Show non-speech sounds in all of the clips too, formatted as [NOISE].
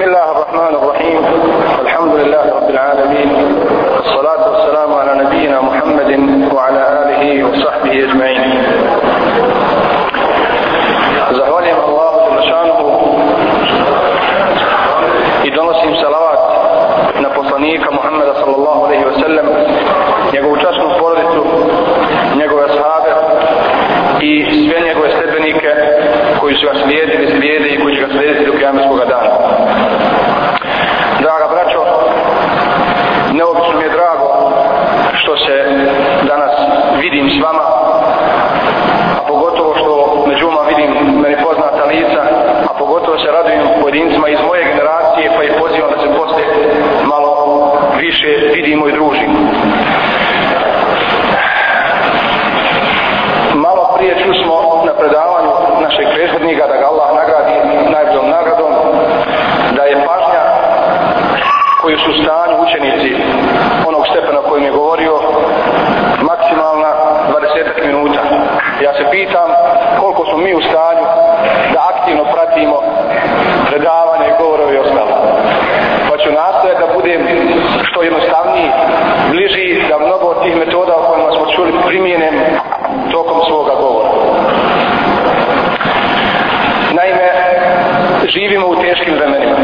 بسم الله الرحمن الرحيم. الحمد لله رب العالمين. والصلاة والسلام على نبينا محمد وعلى آله وصحبه أجمعين. زهواني الله سبحانه إدنسهم سلوات نبصنيك محمد صلى الله عليه وسلم. Se malo više vidimo i družimo. Malo prije čusmo na predavanju našeg prethodnika da ga Allah nagradi najboljom nagradom, da je pažnja koju su stanju učenici onog stepena kojim je govorio maksimalna 20 minuta. Ja se pitam koliko smo mi u stanju da aktivno pratimo predavanje, govorove i ostalo. Pa ću nastojati da budem što jednostavniji, bliži da mnogo od tih metoda o kojima smo čuli primijenem tokom svoga govora. Naime, živimo u teškim vremenima.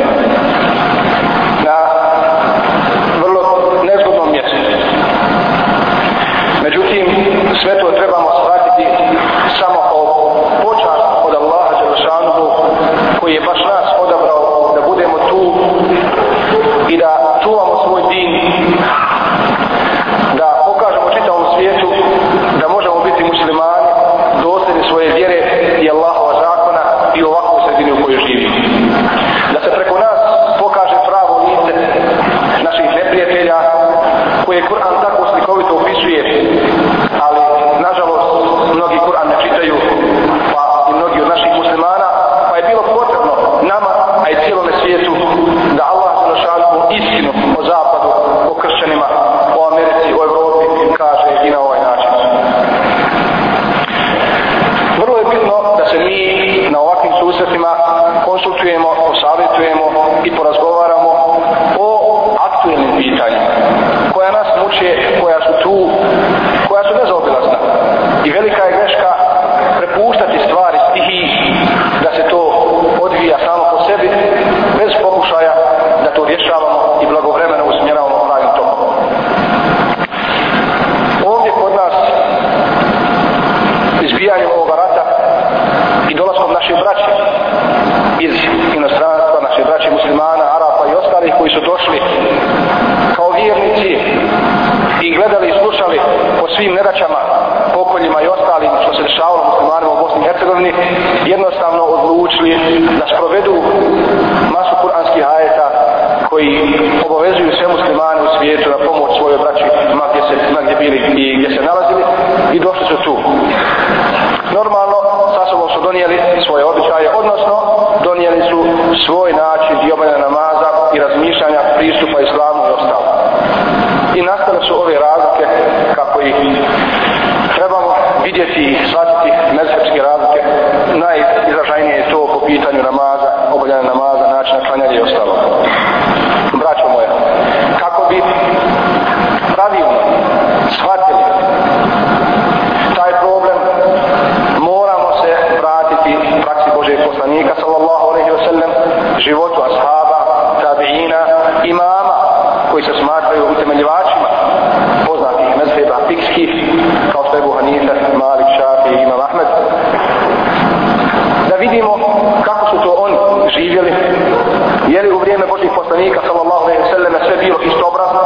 Poslanika sallallahu alejhi ve selleme sve bilo istobrazno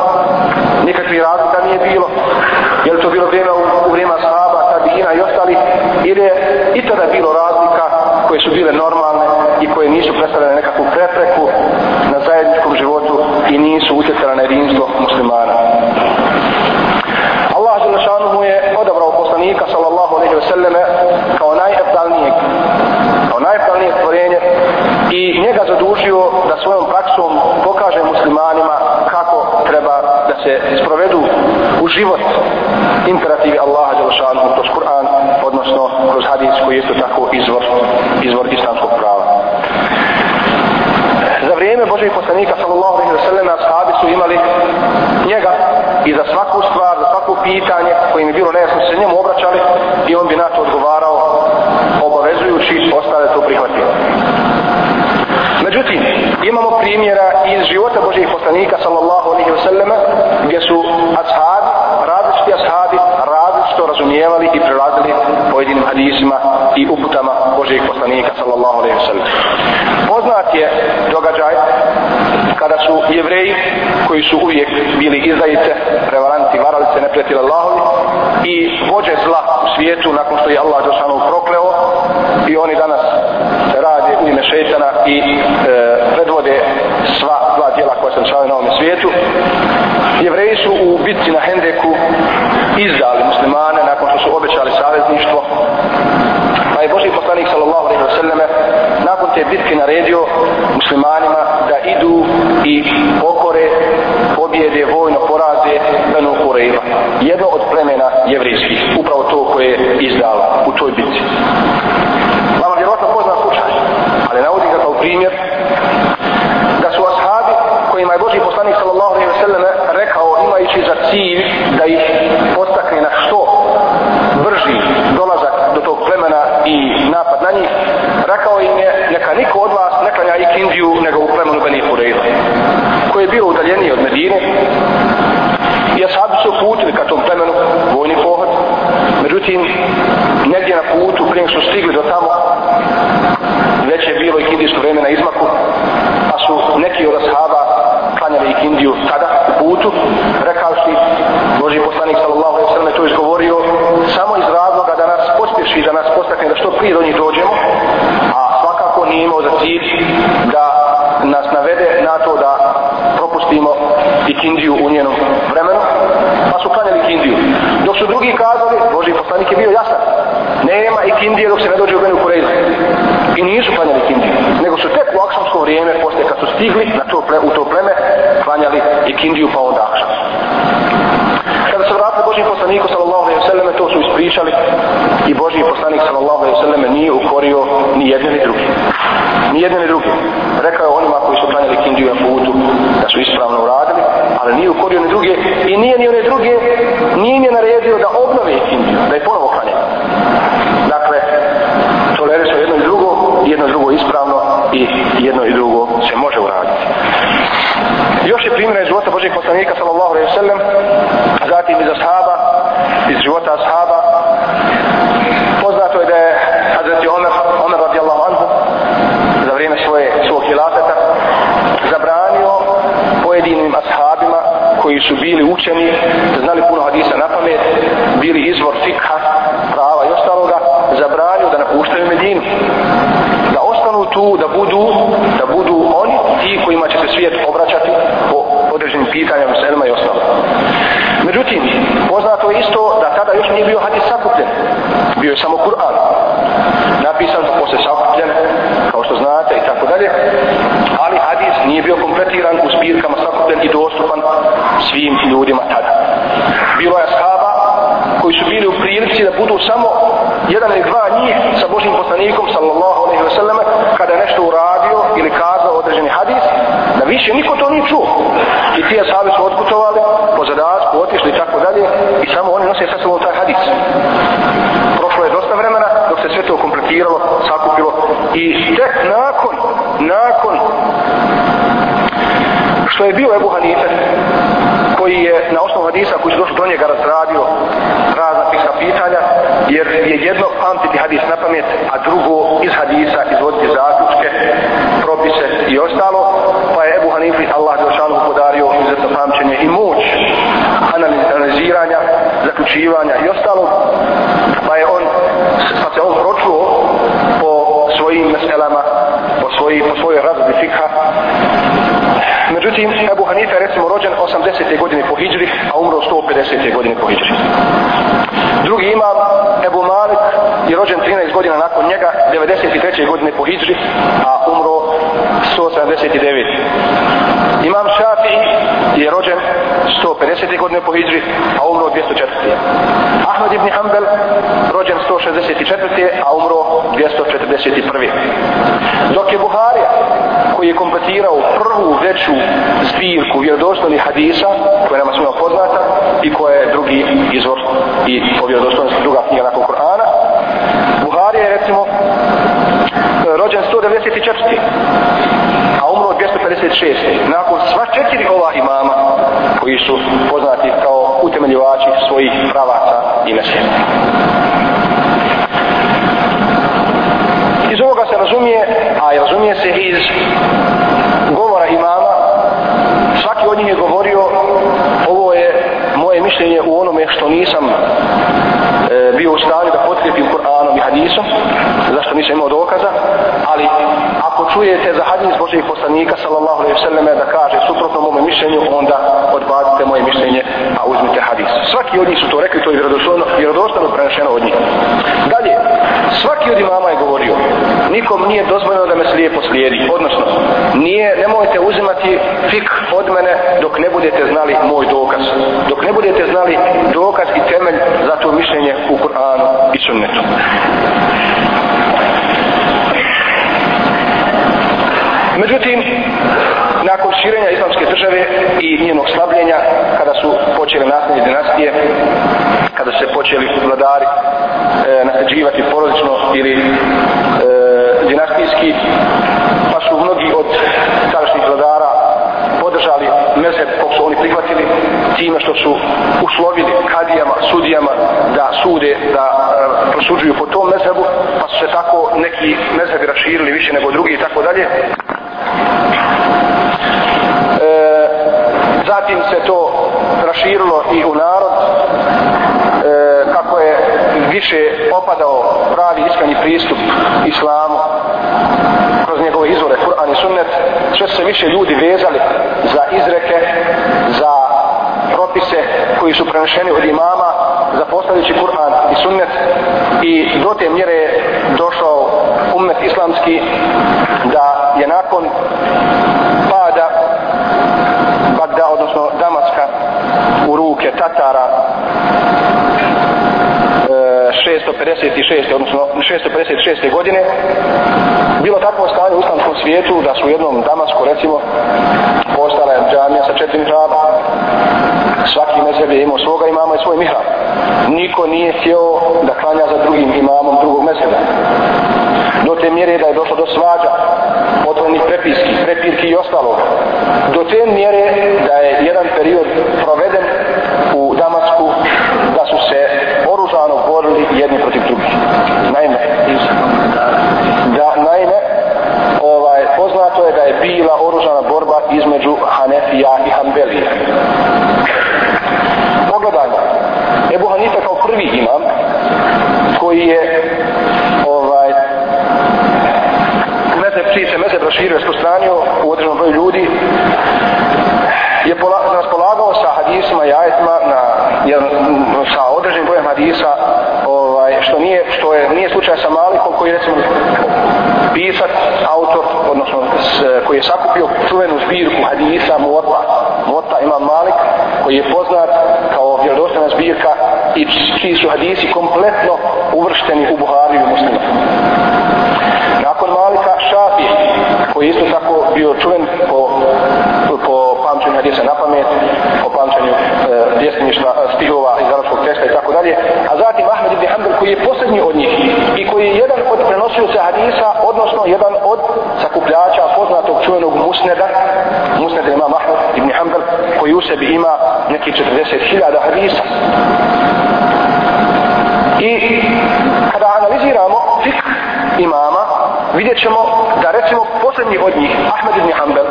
nikakvi razlika nije bilo je li to bilo vrijeme u, u vrijeme ashaba, tabiina i ostali ili je i tada bilo razlika koje su bile normalne i koje nisu predstavljale nekakvu prepreku na zajedničkom životu i nisu utjecale na jedinstvo muslimana. Allah Želešanuhu je odabrao poslanika sallallahu alejhi ve selleme kao najeftalnijeg kao najeftalnijeg stvorenje i njega zadužio da svojom praksom pokaže muslimanima kako treba da se sprovedu u život imperativi Allaha Đelšanu kroz Kur'an, odnosno kroz hadis koji je isto tako izvor, izvor islamskog prava. Za vrijeme Božih poslanika sallallahu alaihi wa sallam ashabi su imali njega i za svaku stvar, za svako pitanje koje im je bilo nejasno se njemu obraćali i on bi na to odgovarao obavezujući ostale to prihvatio. Međutim, imamo primjera iz života Božih poslanika sallallahu alaihi wasallam gdje su ashabi, različiti ashabi, različito razumijevali i prelazili pojedinim hadisima i uputama Božih poslanika sallallahu alaihi wasallam. Poznat je događaj kada su jevreji koji su uvijek bili izdajice, prevaranti, varalice, neprijatelji Allahovi i vođe zla u svijetu nakon što je Allah Đosanu prokleo i oni danas rade u ime šeitana i e, predvode sva dva dijela koja se dešavaju na ovom svijetu. Jevreji su u bitci na Hendeku izdali muslimane nakon što su obećali savezništvo. Pa je Boži poslanik sallallahu alaihi wa sallame nakon te bitke naredio muslimanima da idu i pokore, pobjede, vojno poraze Benu Kureyva. Jedno od plemena jevrijskih, upravo to koje je izdala u toj bitci. Vama vjerojatno poznat slučaj, ali navodi ga kao primjer da su ashabi kojima je Boži poslanik sallallahu alaihi wa sallam rekao imajući za cilj da ih postakne na što brži dolazak do tog plemena i napad na njih, rekao im je neka niko od vas ne klanja ikindiju nego u plemenu Beni Hureyla koje je bilo udaljenije od Medine. I ashabi su putili ka tom plemenu vojni pohod. Međutim negdje na putu prije su stigli do tamo već je bilo ikindijsko vreme na izmaku pa su neki od ashaba klanjali ikindiju tada u putu. Rekavši Boži poslanik sallallahu alaihi sallam to izgovorio samo iz razloga da nas pospješi da nas postakne da što prije do njih dođemo a svakako nije imao za cilj da nas navede na to da propustimo ikindiju u njenom vremenu pa su klanjali ikindiju dok su drugi kazali Boži poslanik je bio jasan nema ikindije dok se ne dođe u Benu Kureyzu i nisu klanjali kindiju, nego su tek u akšamsko vrijeme poslije kad su stigli na to ple, u to pleme klanjali Kindiju pa onda akšam kada se vratili Božim poslaniku sallallahu alaihi sallam to su ispričali i Božji poslanik sallallahu alaihi sallam nije ukorio ni jedne ni drugi. ni jedne ni drugi. rekao je onima koji su klanjali kindiju na putu da su ispravno uradili ali nije ukorio ni druge i nije ni one druge nije im je naredio da obnove kindiju da je ponovo klanjaju dakle tolerišu jedno i drugo ispravno i jedno i drugo se može uraditi. Još je primjer iz života Božeg poslanika sallallahu alaihi sallam zatim iz ashaba iz života ashaba. Poznato je da je Hazreti Omer Omer radijallahu anhu za vrijeme svoje svog hilafeta zabranio pojedinim ashabima koji su bili učeni znali puno hadisa na pamet bili izvor fikha prava i ostaloga zabranio da napuštaju Medinu da ostanu tu da budu da budu oni ti kojima će se svijet obraćati po određenim pitanjama selima i ostalo međutim poznato je isto da tada još nije bio hadis sakupljen. Bio je samo Kur'an napisan pa posle sakupljen kao što znate i tako dalje. Ali hadis nije bio kompletiran u spirkama sakupljen i dostupan svim ljudima tada. Bilo je ashaba koji su bili u prilici da budu samo jedan ili dva njih sa Božim poslanikom sallallahu alaihi wa sallam kada je nešto uradio ili kazao određeni hadis da više niko to nije čuo. I ti ashabi su otputovali po zadatku, otišli i tako dalje i samo oni nose sa sobom taj hadis. Prošlo je dosta vremena dok se sve to kompletiralo, sakupilo i tek nakon nakon što je bio Ebu Hanife koji je na osnovu hadisa koji su došli do njega razradio pitanja jer je jedno pamtiti hadis na pamet a drugo iz hadisa izvoditi zaključke propise i ostalo pa je Ebu Hanifi Allah Đelšanu podario izuzetno pamćenje i moć analiziranja zaključivanja i ostalo pa je on pa se on pročuo po svojim meselama po, svoji, po svojoj razbi fikha Međutim, Ebu Hanife je recimo rođen 80. godine po Hidžri, a umro 150. godine po Hidžri. Drugi imam, Ebu Malik, je rođen 13 godina nakon njega, 93. godine po Hidžri, a umro 179. Imam Šafi je rođen 150. godine po Hidži, a umro 204. Ahmed ibn Hanbel, rođen 164. a umro 241. Dok je Buharija, koji je kompletirao prvu veću zbirku vjerodostojnih hadisa, koja je nama svima poznata i koja je drugi izvor i po vjerodostojnosti druga knjiga nakon Korana, Buharija je recimo rođen 194 a umro 256. Nakon sva četiri ova imama koji su poznati kao utemeljivači svojih pravaca i mešćina. Iz ovoga se razumije, a i razumije se iz govora imama, svaki od njih je govorio ovo je moje mišljenje u onome što nisam e, bio u stanju da potkrijepim Kur'anom i hadisom, zašto nisam imao dokaza, čujete za hadis Božih poslanika sallallahu alejhi ve selleme da kaže suprotno mome mišljenju, onda odbacite moje mišljenje, a uzmite hadis. Svaki od njih su to rekli, to je vjerodostojno, vjerodostojno prenešeno od njih. Dalje, svaki od imama je govorio, nikom nije dozvoljeno da me slijepo slijedi, odnosno, nije, nemojte uzimati fik od mene dok ne budete znali moj dokaz. Dok ne budete znali dokaz i temelj za to mišljenje u Kur'anu i sunnetu. Međutim, nakon širenja islamske države i njenog slabljenja, kada su počele nasljednje dinastije, kada se počeli vladari e, nasljeđivati porodično ili e, dinastijski, pa su mnogi od tadašnjih vladara podržali mezheb kog su oni prihvatili time što su uslovili kadijama, sudijama da sude, da e, prosuđuju po tom mezhebu, pa su se tako neki mezhebi raširili više nego drugi i tako dalje. E, zatim se to raširilo i u narod e, kako je više opadao pravi iskreni pristup islamu kroz njegove izvore Kur'an i Sunnet sve se više ljudi vezali za izreke za propise koji su prenešeni od imama zapostavljajući Kur'an i Sunnet i do te mjere je došao umet islamski da je nakon pada Bagda, odnosno Damaska u ruke Tatara e, 656. odnosno 656. godine bilo takvo stanje u islamskom svijetu da su u jednom Damasku recimo postala je džamija sa četiri hraba svaki mezheb je imao svoga imama i svoj mihrab. Niko nije sjeo da klanja za drugim imamom drugog mezheba. Do te mjere da je došlo do svađa otvorenih prepiski, prepirki i ostalog do te mjere da je jedan period proveden u Damasku da su se oružano borili jedni protiv drugih naime da naime ovaj, poznato je da je bila oružana borba između Hanefija i Hanbelija pogledajmo Ebu Hanife kao prvi imam koji je ovaj mezeb, čiji se mezeb raširio i stranio u određenom broju ljudi je pola, raspolagao sa hadisima i ajetima na, jel, sa određenim brojem hadisa ovaj, što nije što je nije slučaj sa Malikom koji recimo pisac, autor odnosno s, koji je sakupio čuvenu zbirku hadisa Muota Muota Imam Malik koji je poznat kao vjerodostojna zbirka čiji su hadisi kompletno uvršteni u Buhariju i muslima nakon Malika Šafi koji je isto tako bio čuven po, po pamćenju hadisa na pamet po pamćenju e, djesništva, e, stihova iz arabskog teksta i tako dalje a zatim Ahmed ibn Hanbel koji je posljednji od njih i koji je jedan od prenosioca hadisa odnosno jedan od sakupljača poznatog čuvenog musneda musneda ima Ahmed ibn Hanbel koji u sebi ima neki 40.000 hadisa i kada analiziramo fik imama vidjet ćemo da recimo posljednji od njih Ahmed ibn Hanbel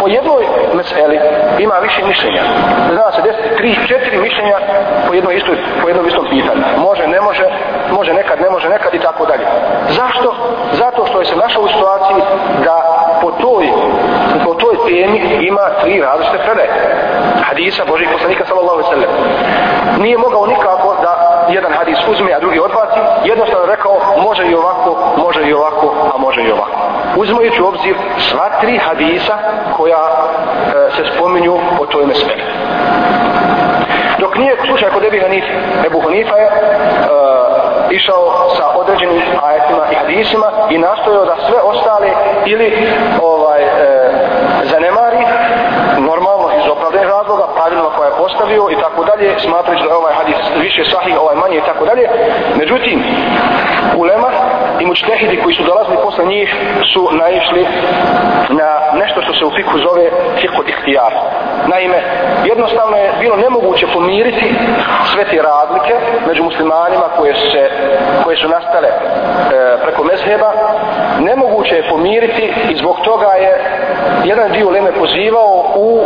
po jednoj meseli ima više mišljenja. Zna se desiti tri, četiri mišljenja po jednoj istoj, po jednom istom pitanju. Može, ne može, može nekad, ne može nekad i tako dalje. Zašto? zato što je se našao u situaciji da po toj po toj temi ima tri različite predaje. Hadisa Božih poslanika sallallahu alaihi sallam nije mogao nikako da jedan hadis uzme, a drugi odbaci, jednostavno rekao može i ovako, može i ovako, a može i ovako. Uzmajući u obzir sva tri hadisa koja e, se spominju o toj mesmeri. Dok nije slučaj kod Ebi Hanife, Ebu Hanifa je e, išao sa određenim ajetima i hadisima i nastojao da sve ostale ili ovaj e, zanemari normalno iz opravdanih razloga, ostavio i tako dalje, smatrajući da je ovaj hadis više sahih, ovaj manje i tako dalje. Međutim, ulema i mučtehidi koji su dolazili posle njih su naišli na nešto što se u fiku zove fiku ihtijar. Naime, jednostavno je bilo nemoguće pomiriti sve te razlike među muslimanima koje, se, koje su nastale e, preko mezheba. Nemoguće je pomiriti i zbog toga je jedan dio Leme pozivao u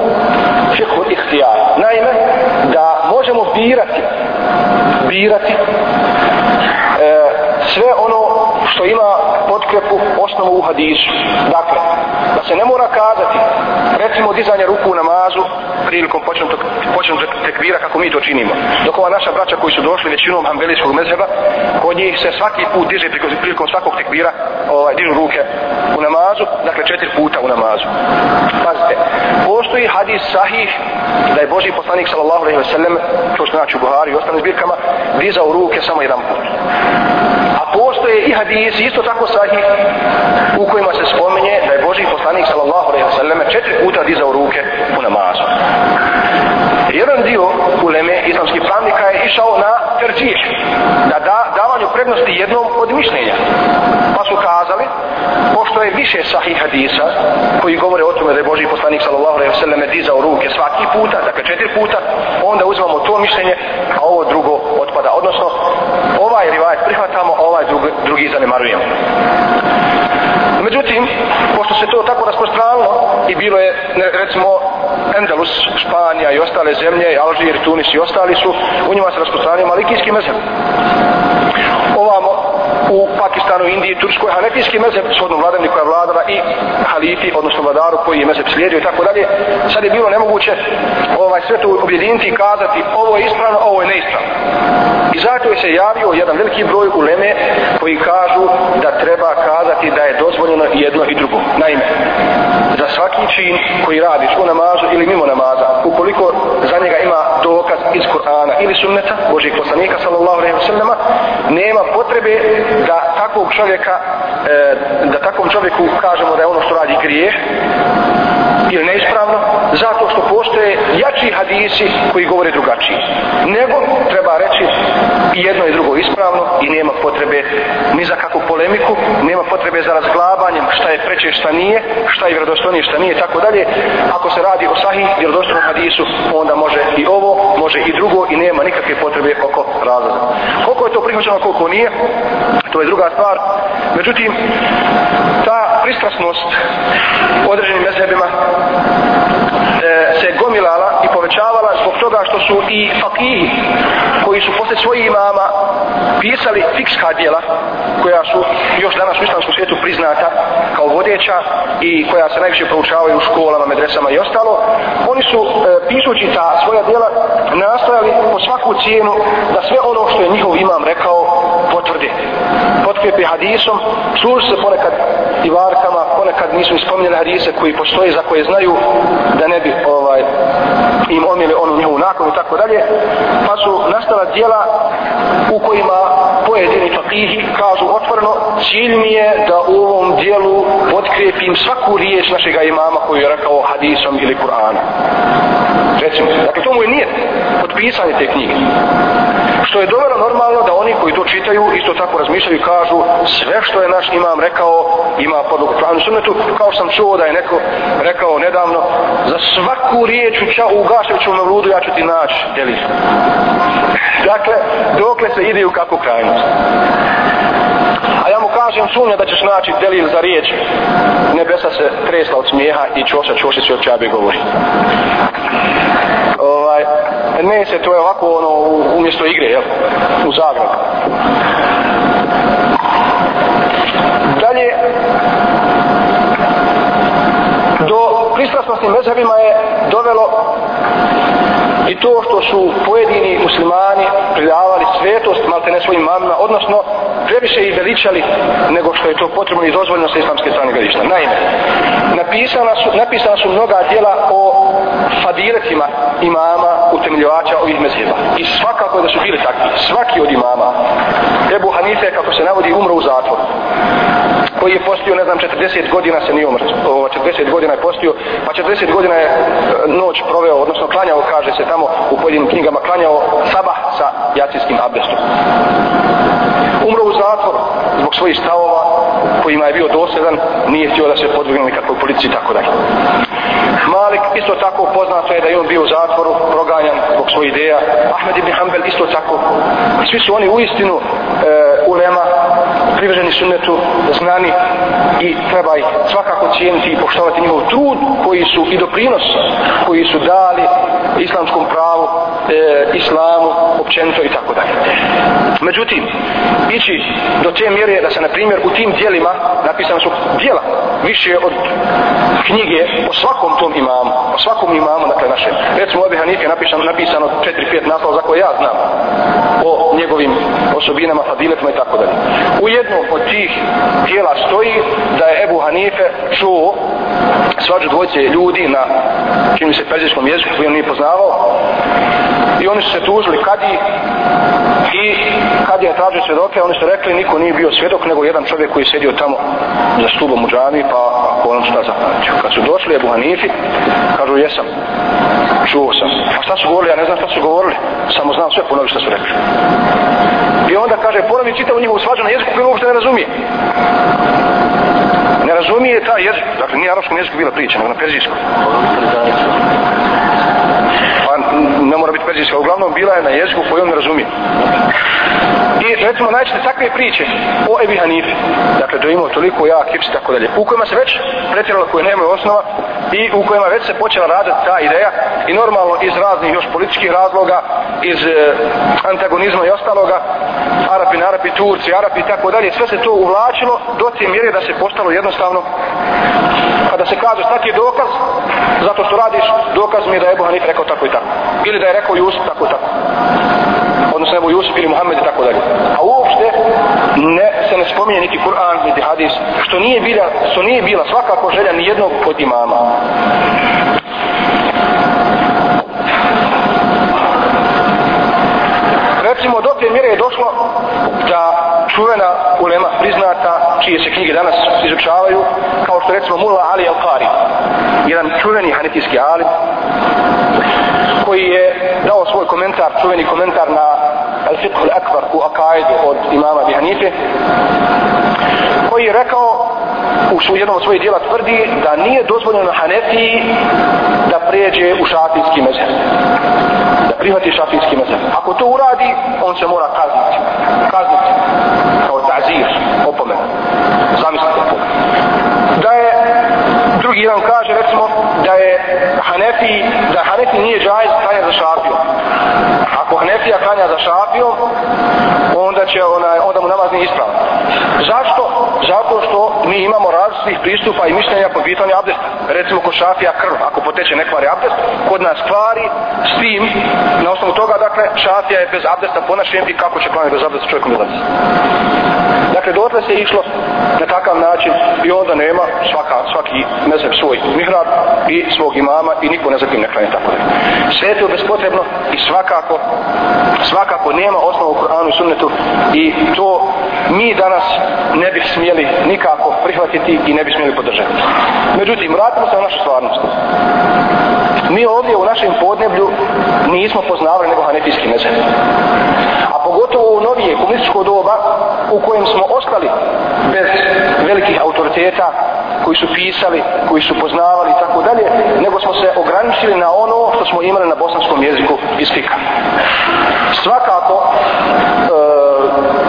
fiku ihtijar. Naime, birati birati e, sve ono što ima potkrepu osnovu u hadisu. Dakle, da se ne mora kazati, recimo dizanje ruku u namazu prilikom počnem tekvira kako mi to činimo. Dok ova naša braća koji su došli većinom ambelijskog mezheba, kod njih se svaki put diže prilikom svakog tekvira, ovaj, dižu ruke u namazu, dakle četiri puta u namazu. Postoji hadis sahih da je Boži poslanik sallallahu alaihi ve sellem, to što znači u Buhari i ostalim zbirkama, dizao ruke samo jedan put. A postoje i hadis isto tako sahih u kojima se spominje da je Boži poslanik sallallahu alaihi ve sellem četiri puta dizao ruke u namazu. Jedan dio uleme islamskih pravnika je išao na terđih, na da, davanju prednosti jednom od mišljenja. Pa su kazali, pošto je više sahih hadisa koji govore o tome da je Boži poslanik sallallahu alaihi ve selleme dizao ruke svaki puta, dakle četiri puta, onda uzmamo to mišljenje, a ovo drugo otpada. Odnosno, ovaj rivajet prihvatamo, a ovaj drugi, drugi zanemarujemo. Međutim, pošto se to tako rasprostranilo i bilo je, recimo, Endelus, Španija i ostale zemlje, Alžir, Tunis i ostali su, u njima se rasprostranio malikijski mezheb. Ovamo, u Pakistanu, Indiji, Turskoj, hanefijski mezheb, shodno vladavni koja je vladala i halifi, odnosno vladaru koji je mezheb slijedio i tako dalje. Sad je bilo nemoguće ovaj, sve to objediniti i kazati ovo je ispravno, ovo je neispravno. I zato je se javio jedan veliki broj uleme koji kažu da treba kazati da je dozvoljeno jedno i drugo. Naime, za svaki čin koji radiš u namazu ili mimo namaza, ukoliko za njega ima dokaz iz Kur'ana ili sunneta, Božih poslanika sallallahu alaihi wa sallama, nema potrebe da takvog čovjeka, e, da takvom čovjeku kažemo da je ono što radi grije, ili neispravno, zato što postoje jači hadisi koji govore drugačiji. Nego treba reći i jedno i drugo ispravno i nema potrebe ni za kakvu polemiku, nema potrebe za razglabanjem šta je preče šta nije, šta je vjerodostojnije šta nije, tako dalje. Ako se radi o sahih vjerodostojnom hadisu, onda može i ovo, može i drugo i nema nikakve potrebe oko razloga. Koliko je to prihvaćeno, koliko nije, to je druga stvar. Međutim, ta pristrasnost određenim mezhebima e, se gomilala i povećavala zbog toga što su i fakihi koji su posle svojih imama pisali fikska dijela koja su još danas u islamskom svijetu priznata kao vodeća i koja se najviše proučavaju u školama, medresama i ostalo. Oni su e, pisući ta svoja dijela nastojali po svaku cijenu da sve ono što je njihov imam rekao potvrde potkrepi hadisom služi se ponekad i varkama ponekad nisu ispominjali hadise koji postoje za koje znaju da ne bi ovaj im omijeli onu njihovu nakon i tako dalje. Pa su nastala dijela u kojima pojedini fakihi kažu otvoreno cilj mi je da u ovom dijelu otkrijepim svaku riječ našega imama koju je rekao hadisom ili Kur'anom. Recimo, dakle to mu je nije potpisanje te knjige. Što je dovelo normalno da oni koji to čitaju isto tako razmišljaju i kažu sve što je naš imam rekao ima podlogu Kur'anu sunnetu. Kao sam čuo da je neko rekao nedavno za svaku riječ u, ča, u Gaševiću na vludu ja ću ti naći deli dakle dokle se ide u kakvu krajnost. A ja mu kažem sumnja da ćeš naći delil za riječ nebesa se tresla od smijeha i čoša čoši se od čabe govori. Ovaj, ne se to je ovako ono umjesto igre jel? u Zagrebu dalje do pristrasnosti mezhabima je dovelo i to što su pojedini muslimani pridavali svetost malte ne svojim mamima, odnosno previše i veličali nego što je to potrebno i dozvoljeno sa islamske strane gledišta. Naime, napisana su, napisana su mnoga djela o fadiletima imama utemeljivača ovih mezheba. I svakako da su bili takvi. Svaki od imama. Ebu Hanife, kako se navodi, umro u zatvoru koji je postio, ne znam, 40 godina se nije umrt, 40 godina je postio, pa 40 godina je e, noć proveo, odnosno klanjao, kaže se tamo u pojedinim knjigama, klanjao sabah sa jacijskim abdestom. Umro u zatvor zbog svojih stavova kojima je bio dosedan, nije htio da se podvigne nikakvoj policiji i tako dalje. Malik isto tako poznato je da je on bio u zatvoru, proganjan zbog svojih ideja. Ahmed ibn Hanbel isto tako. Svi su oni u istinu e, ulema, privrženi sunnetu, znani i treba ih svakako cijeniti i poštovati njihov trud koji su i doprinos koji su dali islamskom pravu, e, islamu, općenito i tako dalje. Međutim, ići do te mjere da se, na primjer, u tim dijelima napisano su dijela više od knjige o svakom tom imamu, o svakom imamu, dakle našem. Recimo, ovdje Hanife napisano, napisano 4-5 naslova za koje ja znam o njegovim osobinama, fadiletima i tako dalje. U jednom od tih dijela stoji da je Ebu Hanife čuo svađu dvojce ljudi na čini se perzijskom jeziku koji on nije poznavao i oni su se tužili kadi i kad je tražio svjedoke oni su rekli niko nije bio svjedok nego jedan čovjek koji je sedio tamo za stubom u džami pa ako on šta zapamćio kad su došli Ebu Hanifi kažu jesam čuo sam. A šta su govorili? Ja ne znam šta su govorili samo znam sve ponovi šta su rekli. I onda kaže ponovi čitavu njihovu svađu na jeziku koji uopšte ne razumije. Ne razumije ta jezik. Dakle nije arapskom jeziku bila priča nego na perzijskom ne perzijska uglavnom bila je na jeziku koju on ne razumije. I recimo najčešće takve priče o Ebi Hanifi. Dakle da imao toliko jak hips i tako dalje u kojima se već pretjerala koje nemaju osnova i u kojima već se počela raditi ta ideja i normalno iz raznih još političkih razloga iz e, antagonizma i ostaloga Arapi, Arapi, Turci, Arapi i tako dalje sve se to uvlačilo do te mjere da se postalo jednostavno kada se kaže šta ti je dokaz zato što radiš dokaz mi je da je Ebu Hanif rekao tako i tako ili da je rekao Jusuf tako i tako odnosno Ebu Jusuf ili Muhammed i tako dalje. A uopšte ne, se ne spominje niti Kur'an niti hadis što nije bila, što nije bila svakako želja ni jednog od imama. Recimo do te mjere je došlo da čuvena ulema priznata čije se knjige danas izučavaju kao što recimo Mulla Ali Al-Qari jedan čuveni hanetijski alim koji je dao svoj komentar, čuveni komentar na Al-Fiqh Al-Akbar u Akaidu od imama Bihanife koji je rekao u jednom od svojih dijela tvrdi da nije dozvoljeno Hanefiji da pređe u šafijski mezheb. Da prihvati šafijski mezheb. Ako to uradi on se mora kazniti. Kazniti. Kao tazir. Opomen zamislite da drugi jedan kaže recimo da je Hanefi da Hanefi nije džajz klanja za šafijom. ako Hanefija klanja za šafijom, onda će onaj, onda mu namaz nije ispravan zašto? zato što mi imamo različitih pristupa i mišljenja po pitanju abdesta recimo kod šafija krv ako poteče nekvari abdest kod nas kvari s tim na osnovu toga dakle šafija je bez abdesta ponašen i kako će klanjati bez abdesta čovjekom bez abdesta dakle dotle se išlo na takav način i onda nema svaka, svaki mezheb svoj mihrab i svog imama i niko ne zatim ne klanje tako sve je to bespotrebno i svakako svakako nema osnovu u Kur'anu i sunnetu i to mi danas ne bi smjeli nikako prihvatiti i ne bi smjeli podržati. Međutim vratimo se na našu stvarnost. Mi ovdje u našem podneblju nismo poznavali nego hanefijski mezheb. a pogotovo novije komunističko doba u kojem smo ostali bez velikih autoriteta koji su pisali, koji su poznavali i tako dalje, nego smo se ograničili na ono što smo imali na bosanskom jeziku iz fika. Svakako, e,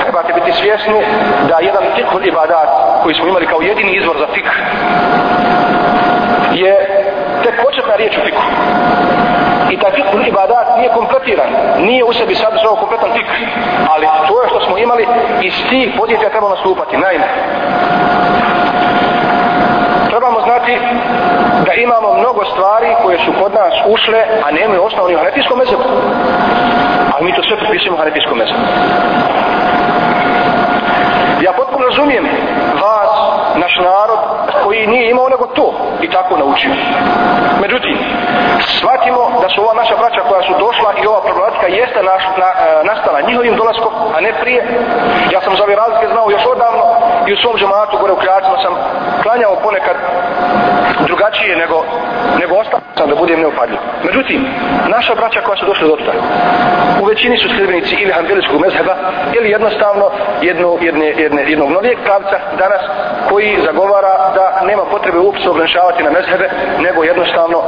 trebate biti svjesni da jedan fikul ibadat koji smo imali kao jedini izvor za fik je tek početna riječ u fiku i taj fikr ibadat nije kompletiran, nije u sebi sadržao kompletan fikr, ali to je što smo imali iz tih podjetja treba nastupati. Naime, trebamo znati da imamo mnogo stvari koje su kod nas ušle, a nemaju osnovni u hanetijskom mezebu. Ali mi to sve pripisujemo hanetijskom mezebu. Ja potpuno razumijem vas, naš narod, koji nije imao nego to i tako naučio. Međutim, shvatimo da su ova naša braća koja su došla i ova problematika jeste naš, na, e, nastala njihovim dolaskom, a ne prije. Ja sam za ove razlike znao još odavno i u svom žematu gore u Kljacima sam klanjao ponekad drugačije nego, nego ostalo sam da budem neupadljiv. Međutim, naša braća koja su došla do tada, u većini su sljedbenici ili hanbelijskog mezheba ili jednostavno jedno, jedne, jedne, jednog novijeg pravca danas koji zagovara da nema potrebe uopće ograničavati na mezhebe, nego jednostavno e,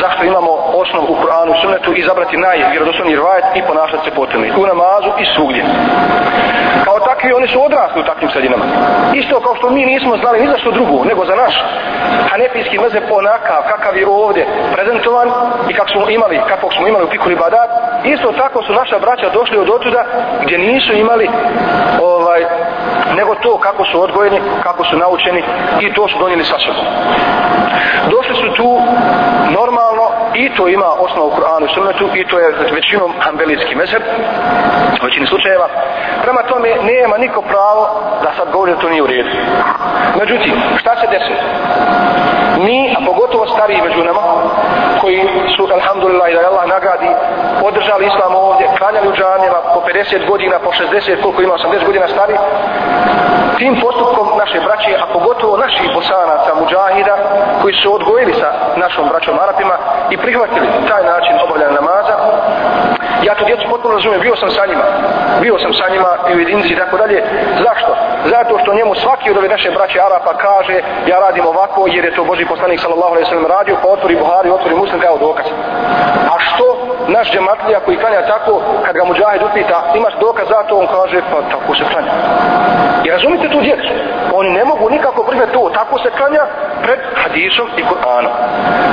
zašto imamo osnov u Kur'anu i sunnetu i zabrati najvjerodostojniji rivajet i ponašati se potrebno u namazu i svugdje. Pa kao takvi oni su odrasli u takvim sredinama. Isto kao što mi nismo znali ni za što drugo, nego za naš hanefijski mezheb onakav, kakav je ovdje prezentovan i kako smo imali, kako smo imali u Pikuli Badat, isto tako su naša braća došli od otuda gdje nisu imali ovaj, nego to kako su odgojeni, kako su naučeni i to su donijeli sa sobom. Došli su tu normalno i to ima osnovu u Kur'anu i sunnetu i to je većinom ambelijski mezheb u većini slučajeva. Prema tome nema niko pravo da sad govori da to nije u redu. Međutim, šta se desi? Mi, a pogotovo stariji među nama, koji su, alhamdulillah, i da je Allah nagradi, održali islam ovdje, klanjali u džanjeva po 50 godina, po 60, koliko ima 80 godina stari, tim postupkom naše braće, a pogotovo naših bosanaca, muđahida, koji su odgojili sa našom braćom Arapima i prihvatili taj način obavljanja namaza, ja to djecu potpuno razumijem, bio sam sa njima, bio sam sa njima i u jedinici i tako dalje. Zašto? Zato što njemu svaki od ove naše braće Arapa kaže, ja radim ovako jer je to Boži poslanik sallallahu alaihi sallam radio, pa otvori Buhari, otvori Muslim, kao dokaz. A što naš džematlija koji klanja tako, kad ga muđahid upita, imaš dokaz za to, on kaže, pa tako se klanja. Razumite tu djecu, oni ne mogu nikako primjeti to, tako se klanja pred hadisom i Kur'anom.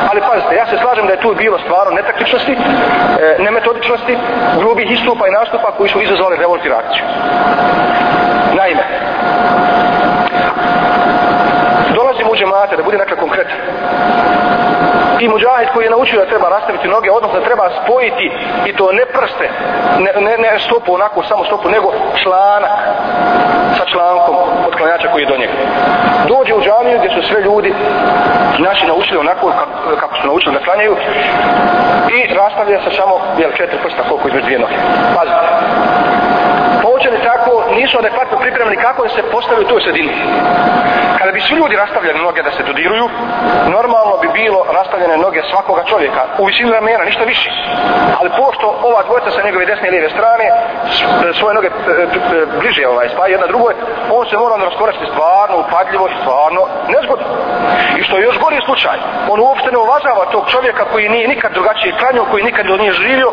Ali pazite, ja se slažem da je tu bilo stvarno netaktičnosti, e, nemetodičnosti, grubih istupa i nastupa koji su izazvali revolt i reakciju. Naime, dolazimo u džemate, da bude nekako konkretan. I muđahid koji je naučio da treba rastaviti noge, odnosno da treba spojiti i to ne prste, ne, ne, ne stopu onako, samo stopu, nego članak sa člankom od klanjača koji je do njega. Dođe u džamiju gdje su sve ljudi naši naučili onako kako, kako su naučili da klanjaju i rastavlja se samo jel, četiri prsta koliko između dvije noge. Pazite. Poučeni tako nisu adekvatno pripremljeni kako da se postavi u toj sredini. Kada bi svi ljudi rastavljali noge da se dodiruju, normalno bi bilo rastavljene noge svakoga čovjeka u visini ramena, ništa više. Ali pošto ova dvojica sa njegove desne i lijeve strane e, svoje noge e, e, bliže ovaj, spa jedna drugoj, on se mora raskoristiti stvarno upadljivo i stvarno nezgodno. I što je još gori slučaj, on uopšte ne uvažava tog čovjeka koji nije nikad drugačije klanio, koji nikad nije živio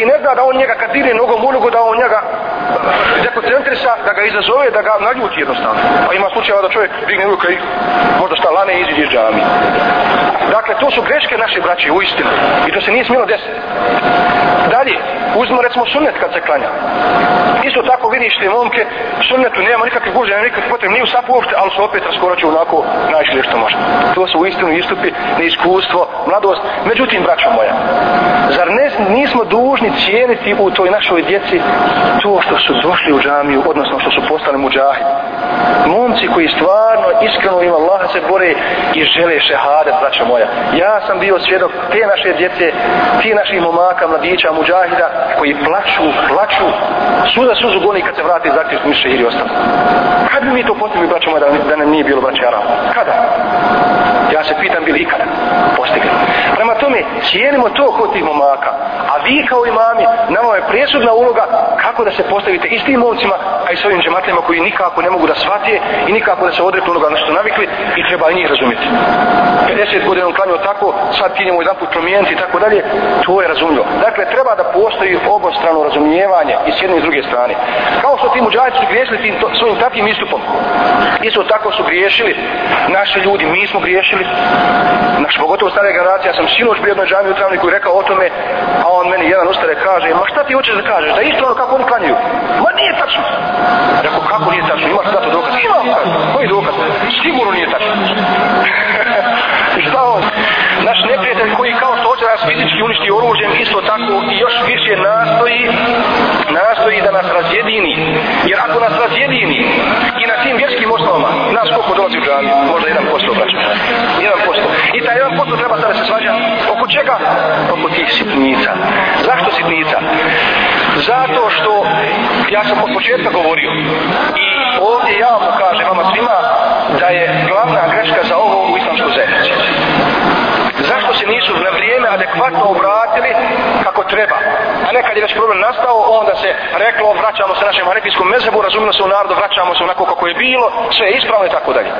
i ne zna da on njega kad dire nogom nogu da on njega dekoncentrisa, da ga izazove, da ga naljuti jednostavno. Pa ima slučajeva da čovjek digne ruka i možda šta lane i iziđe iz džami. Dakle, to su greške naše braće, u istinu. I to se nije smjelo desiti. Dalje, uzmo recimo sunnet kad se klanja. Isto tako vidiš te momke, sunnetu nema nikakve guže, nema nikakve potrebe, nije u sapu uopšte, ali su opet raskoraću onako najšlije što može. To su u istinu istupi, neiskustvo, mladost. Međutim, braćo moja, zar ne, nismo dužni cijeniti u toj našoj djeci to što su došli u džamiju, odnosno što su postali muđahid? Momci koji stvarno iskreno ima Allaha se bore i žele šehadet, braća moja. Ja sam bio svjedok te naše djece, ti naših momaka, mladića, muđahida, koji plaću, plaću, suza suzu goni kad se vrati zaključ miše ili ostalo. Kad bi mi to postigli, braća moja, da, da nam nije bilo braća Arama? Kada? Ja se pitam, bili ikada postigli. Prema tome, cijenimo to kod tih momaka. A vi kao imami, nama je presudna uloga kako da se postavite i s tim momcima, a i s ovim džematljima koji nikako ne mogu da shvatije i nikako da se odreknu onoga na što navikli i treba i njih razumjeti. 50 godina on klanio tako, sad ti njemu jedan put promijeniti i tako dalje, to je razumljivo. Dakle, treba da postoji obostrano razumijevanje i s jedne i s druge strane. Kao što ti muđajci su griješili tim to, svojim takvim istupom. Isto tako su griješili naši ljudi, mi smo griješili. Naš pogotovo stare generacije, ja sam sinoć bio jednoj džami u travniku rekao o tome, a on meni jedan ustare kaže, ma šta ti hoćeš da kažeš, da isto ono kako oni klanjuju. Ma nije tačno. Rekao, kako nije tačno, imaš zato dokaz? Imam, koji dokaz? Sigurno nije tačno. [LAUGHS] šta on? Naš neprijatelj koji kao što hoće nas fizički uništi oružjem, isto tako i još više nastoji nastoji da nas razjedini. Jer ako nas razjedini i na tim vjerskim osnovama, nas koliko dolazi u džami? Možda jedan posto, braću. Jedan posto. I taj jedan posto treba sada se svađa. Oko čega? Oko tih sitnica. Zašto sitnica? Zato što ja sam od početka govorio i ovdje ja mu kažem vama svima se nisu na vrijeme adekvatno obratili kako treba? A nekad je već problem nastao, onda se reklo, vraćamo se našem hanefijskom mezebu, razumno se u narodu, vraćamo se onako kako je bilo, sve je ispravno i tako dalje.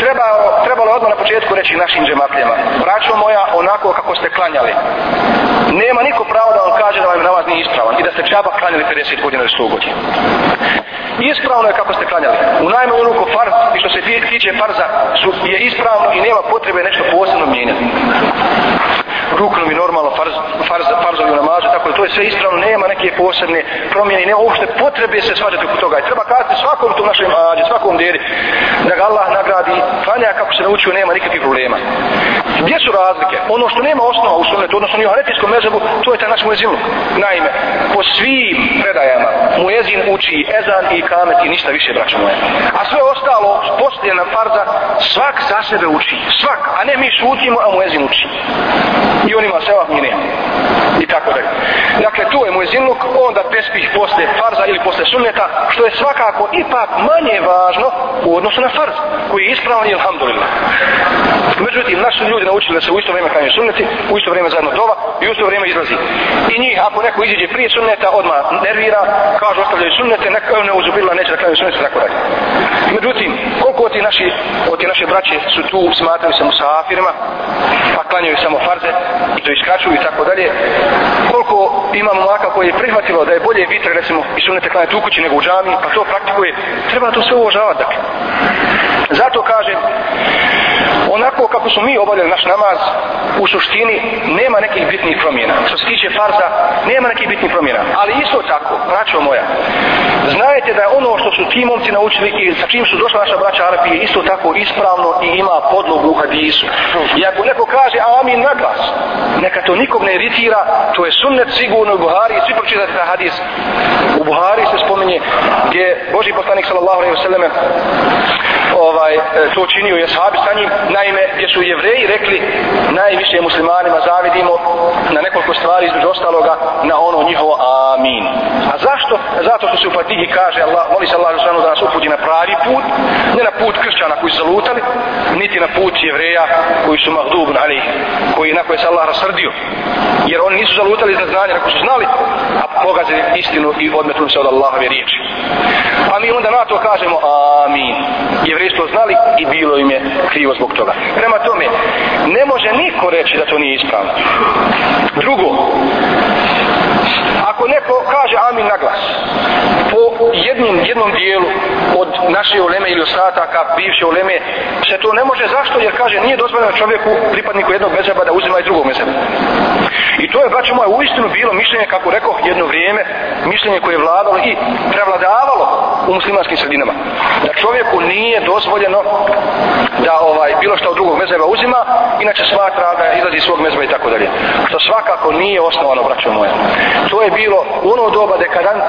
Treba, trebalo je odmah na početku reći našim džematljama, braćo moja, onako kako ste klanjali. Nema niko pravo da vam kaže da vam namaz nije ispravan i da ste čaba klanjali 50 godina ili 100 godina. Ispravno je kako ste klanjali. U najmanju ruku farz i što se tiče farza su, je ispravno i nema potrebe nešto posebno mijenjati. Ruknovi normalno, farz, farz, farzovi u namazu, tako da to je sve ispravno, nema neke posebne promjene, nema uopšte potrebe se svađati oko toga. I treba kazati svakom tu našem ađe, svakom deri, da ga Allah nagradi, klanja kako se naučio, nema nikakvih problema. Gdje su razlike? Ono što nema osnova u sunnetu, odnosno ni u haretijskom mezabu, to je taj naš mueziluk. Naime, po svim predajama muezin uči ezan i kamet i ništa više, braćo moje. A sve ostalo, poslije na farza, svak za sebe uči. Svak, a ne mi šutimo, a muezin uči. I on ima sevap, mi nema. I tako dalje. Dakle, tu je muezinluk, onda tespih posle farza ili posle sunneta, što je svakako ipak manje važno u odnosu na farz, koji je ispravan i alhamdulillah. Međutim, naši ljudi naučili da se u isto vrijeme klanjaju sunneti, u isto vrijeme zajedno dova i u isto vrijeme izlazi. I njih, ako neko iziđe prije sunneta, odmah nervira, kaže ostavljaju sunnete, neka ne uzubila, neće da klanjaju sunnete, tako dalje. Međutim, koliko od ti naši, od ti naše braće su tu smatraju se musafirima, pa klanjaju samo farze što to i tako dalje, koliko imamo momaka koji je prihvatilo da je bolje vitre, recimo, i sunete klanjati u kući nego u džami, pa to praktikuje, treba to sve uvažavati, dakle. Zato kažem, onako kako smo mi obavljali naš namaz, u suštini nema nekih bitnih promjena. Što se tiče farza, nema nekih bitnih promjena. Ali isto tako, braćo moja, znajte da je ono što su ti momci naučili i sa čim su došla naša braća Arapije, isto tako ispravno i ima podlogu u hadisu. I ako neko kaže amin na glas, neka to nikog ne iritira, to je sunnet sigurno u Buhari, svi pročitati ta hadis. U Buhari se spominje gdje Boži poslanik sallallahu alaihi wa sallam ovaj, e, to činio je sahabi sa njim, naime, gdje su jevreji rekli najviše muslimanima zavidimo na nekoliko stvari između ostaloga na ono njihovo amin. A zašto? Zato što se u Fatihi kaže Allah, moli se Allah Žešanu da nas uputi na pravi put, ne na put kršćana koji su zalutali, niti na put jevreja koji su mahdubni ali koji na koje se Allah rasrdio. Jer oni nisu zalutali za znanje, ako su znali, a pogazili istinu i odmetnuli se od Allahove riječi. Pa mi onda na to kažemo amin. Jevreji to znali i bilo im je krivo zbog toga. Prema tome, ne može niko reći da to nije ispravno. Drugo, ako neko kaže amin na glas, po jednom, jednom dijelu od naše uleme ili ostataka bivše uleme, se to ne može zašto? Jer kaže, nije dozvoljeno čovjeku, pripadniku jednog mezeba, da uzima i drugog mezeba. I to je, braćo moje, uistinu bilo mišljenje, kako rekao jedno vrijeme, mišljenje koje je vladalo i prevladavalo u muslimanskim sredinama. Da čovjeku nije dozvoljeno da ovaj bilo što od drugog mezeba uzima, inače smatra da izlazi iz svog mezheba i tako dalje. Što svakako nije osnovano, braćo moje. To je bilo u ono doba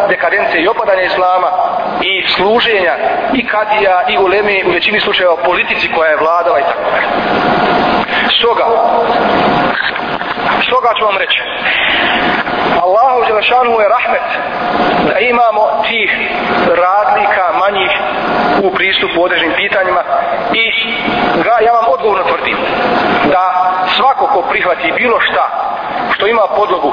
dekadence i opadanja islama i služenja i kadija i uleme u većini slučajeva politici koja je vladala i tako dalje. Stoga, stoga ću vam reći, Allahu Đelešanu je rahmet da imamo tih radnika manjih u pristupu određenim pitanjima i ga, ja vam odgovorno tvrdim da svako ko prihvati bilo šta što ima podlogu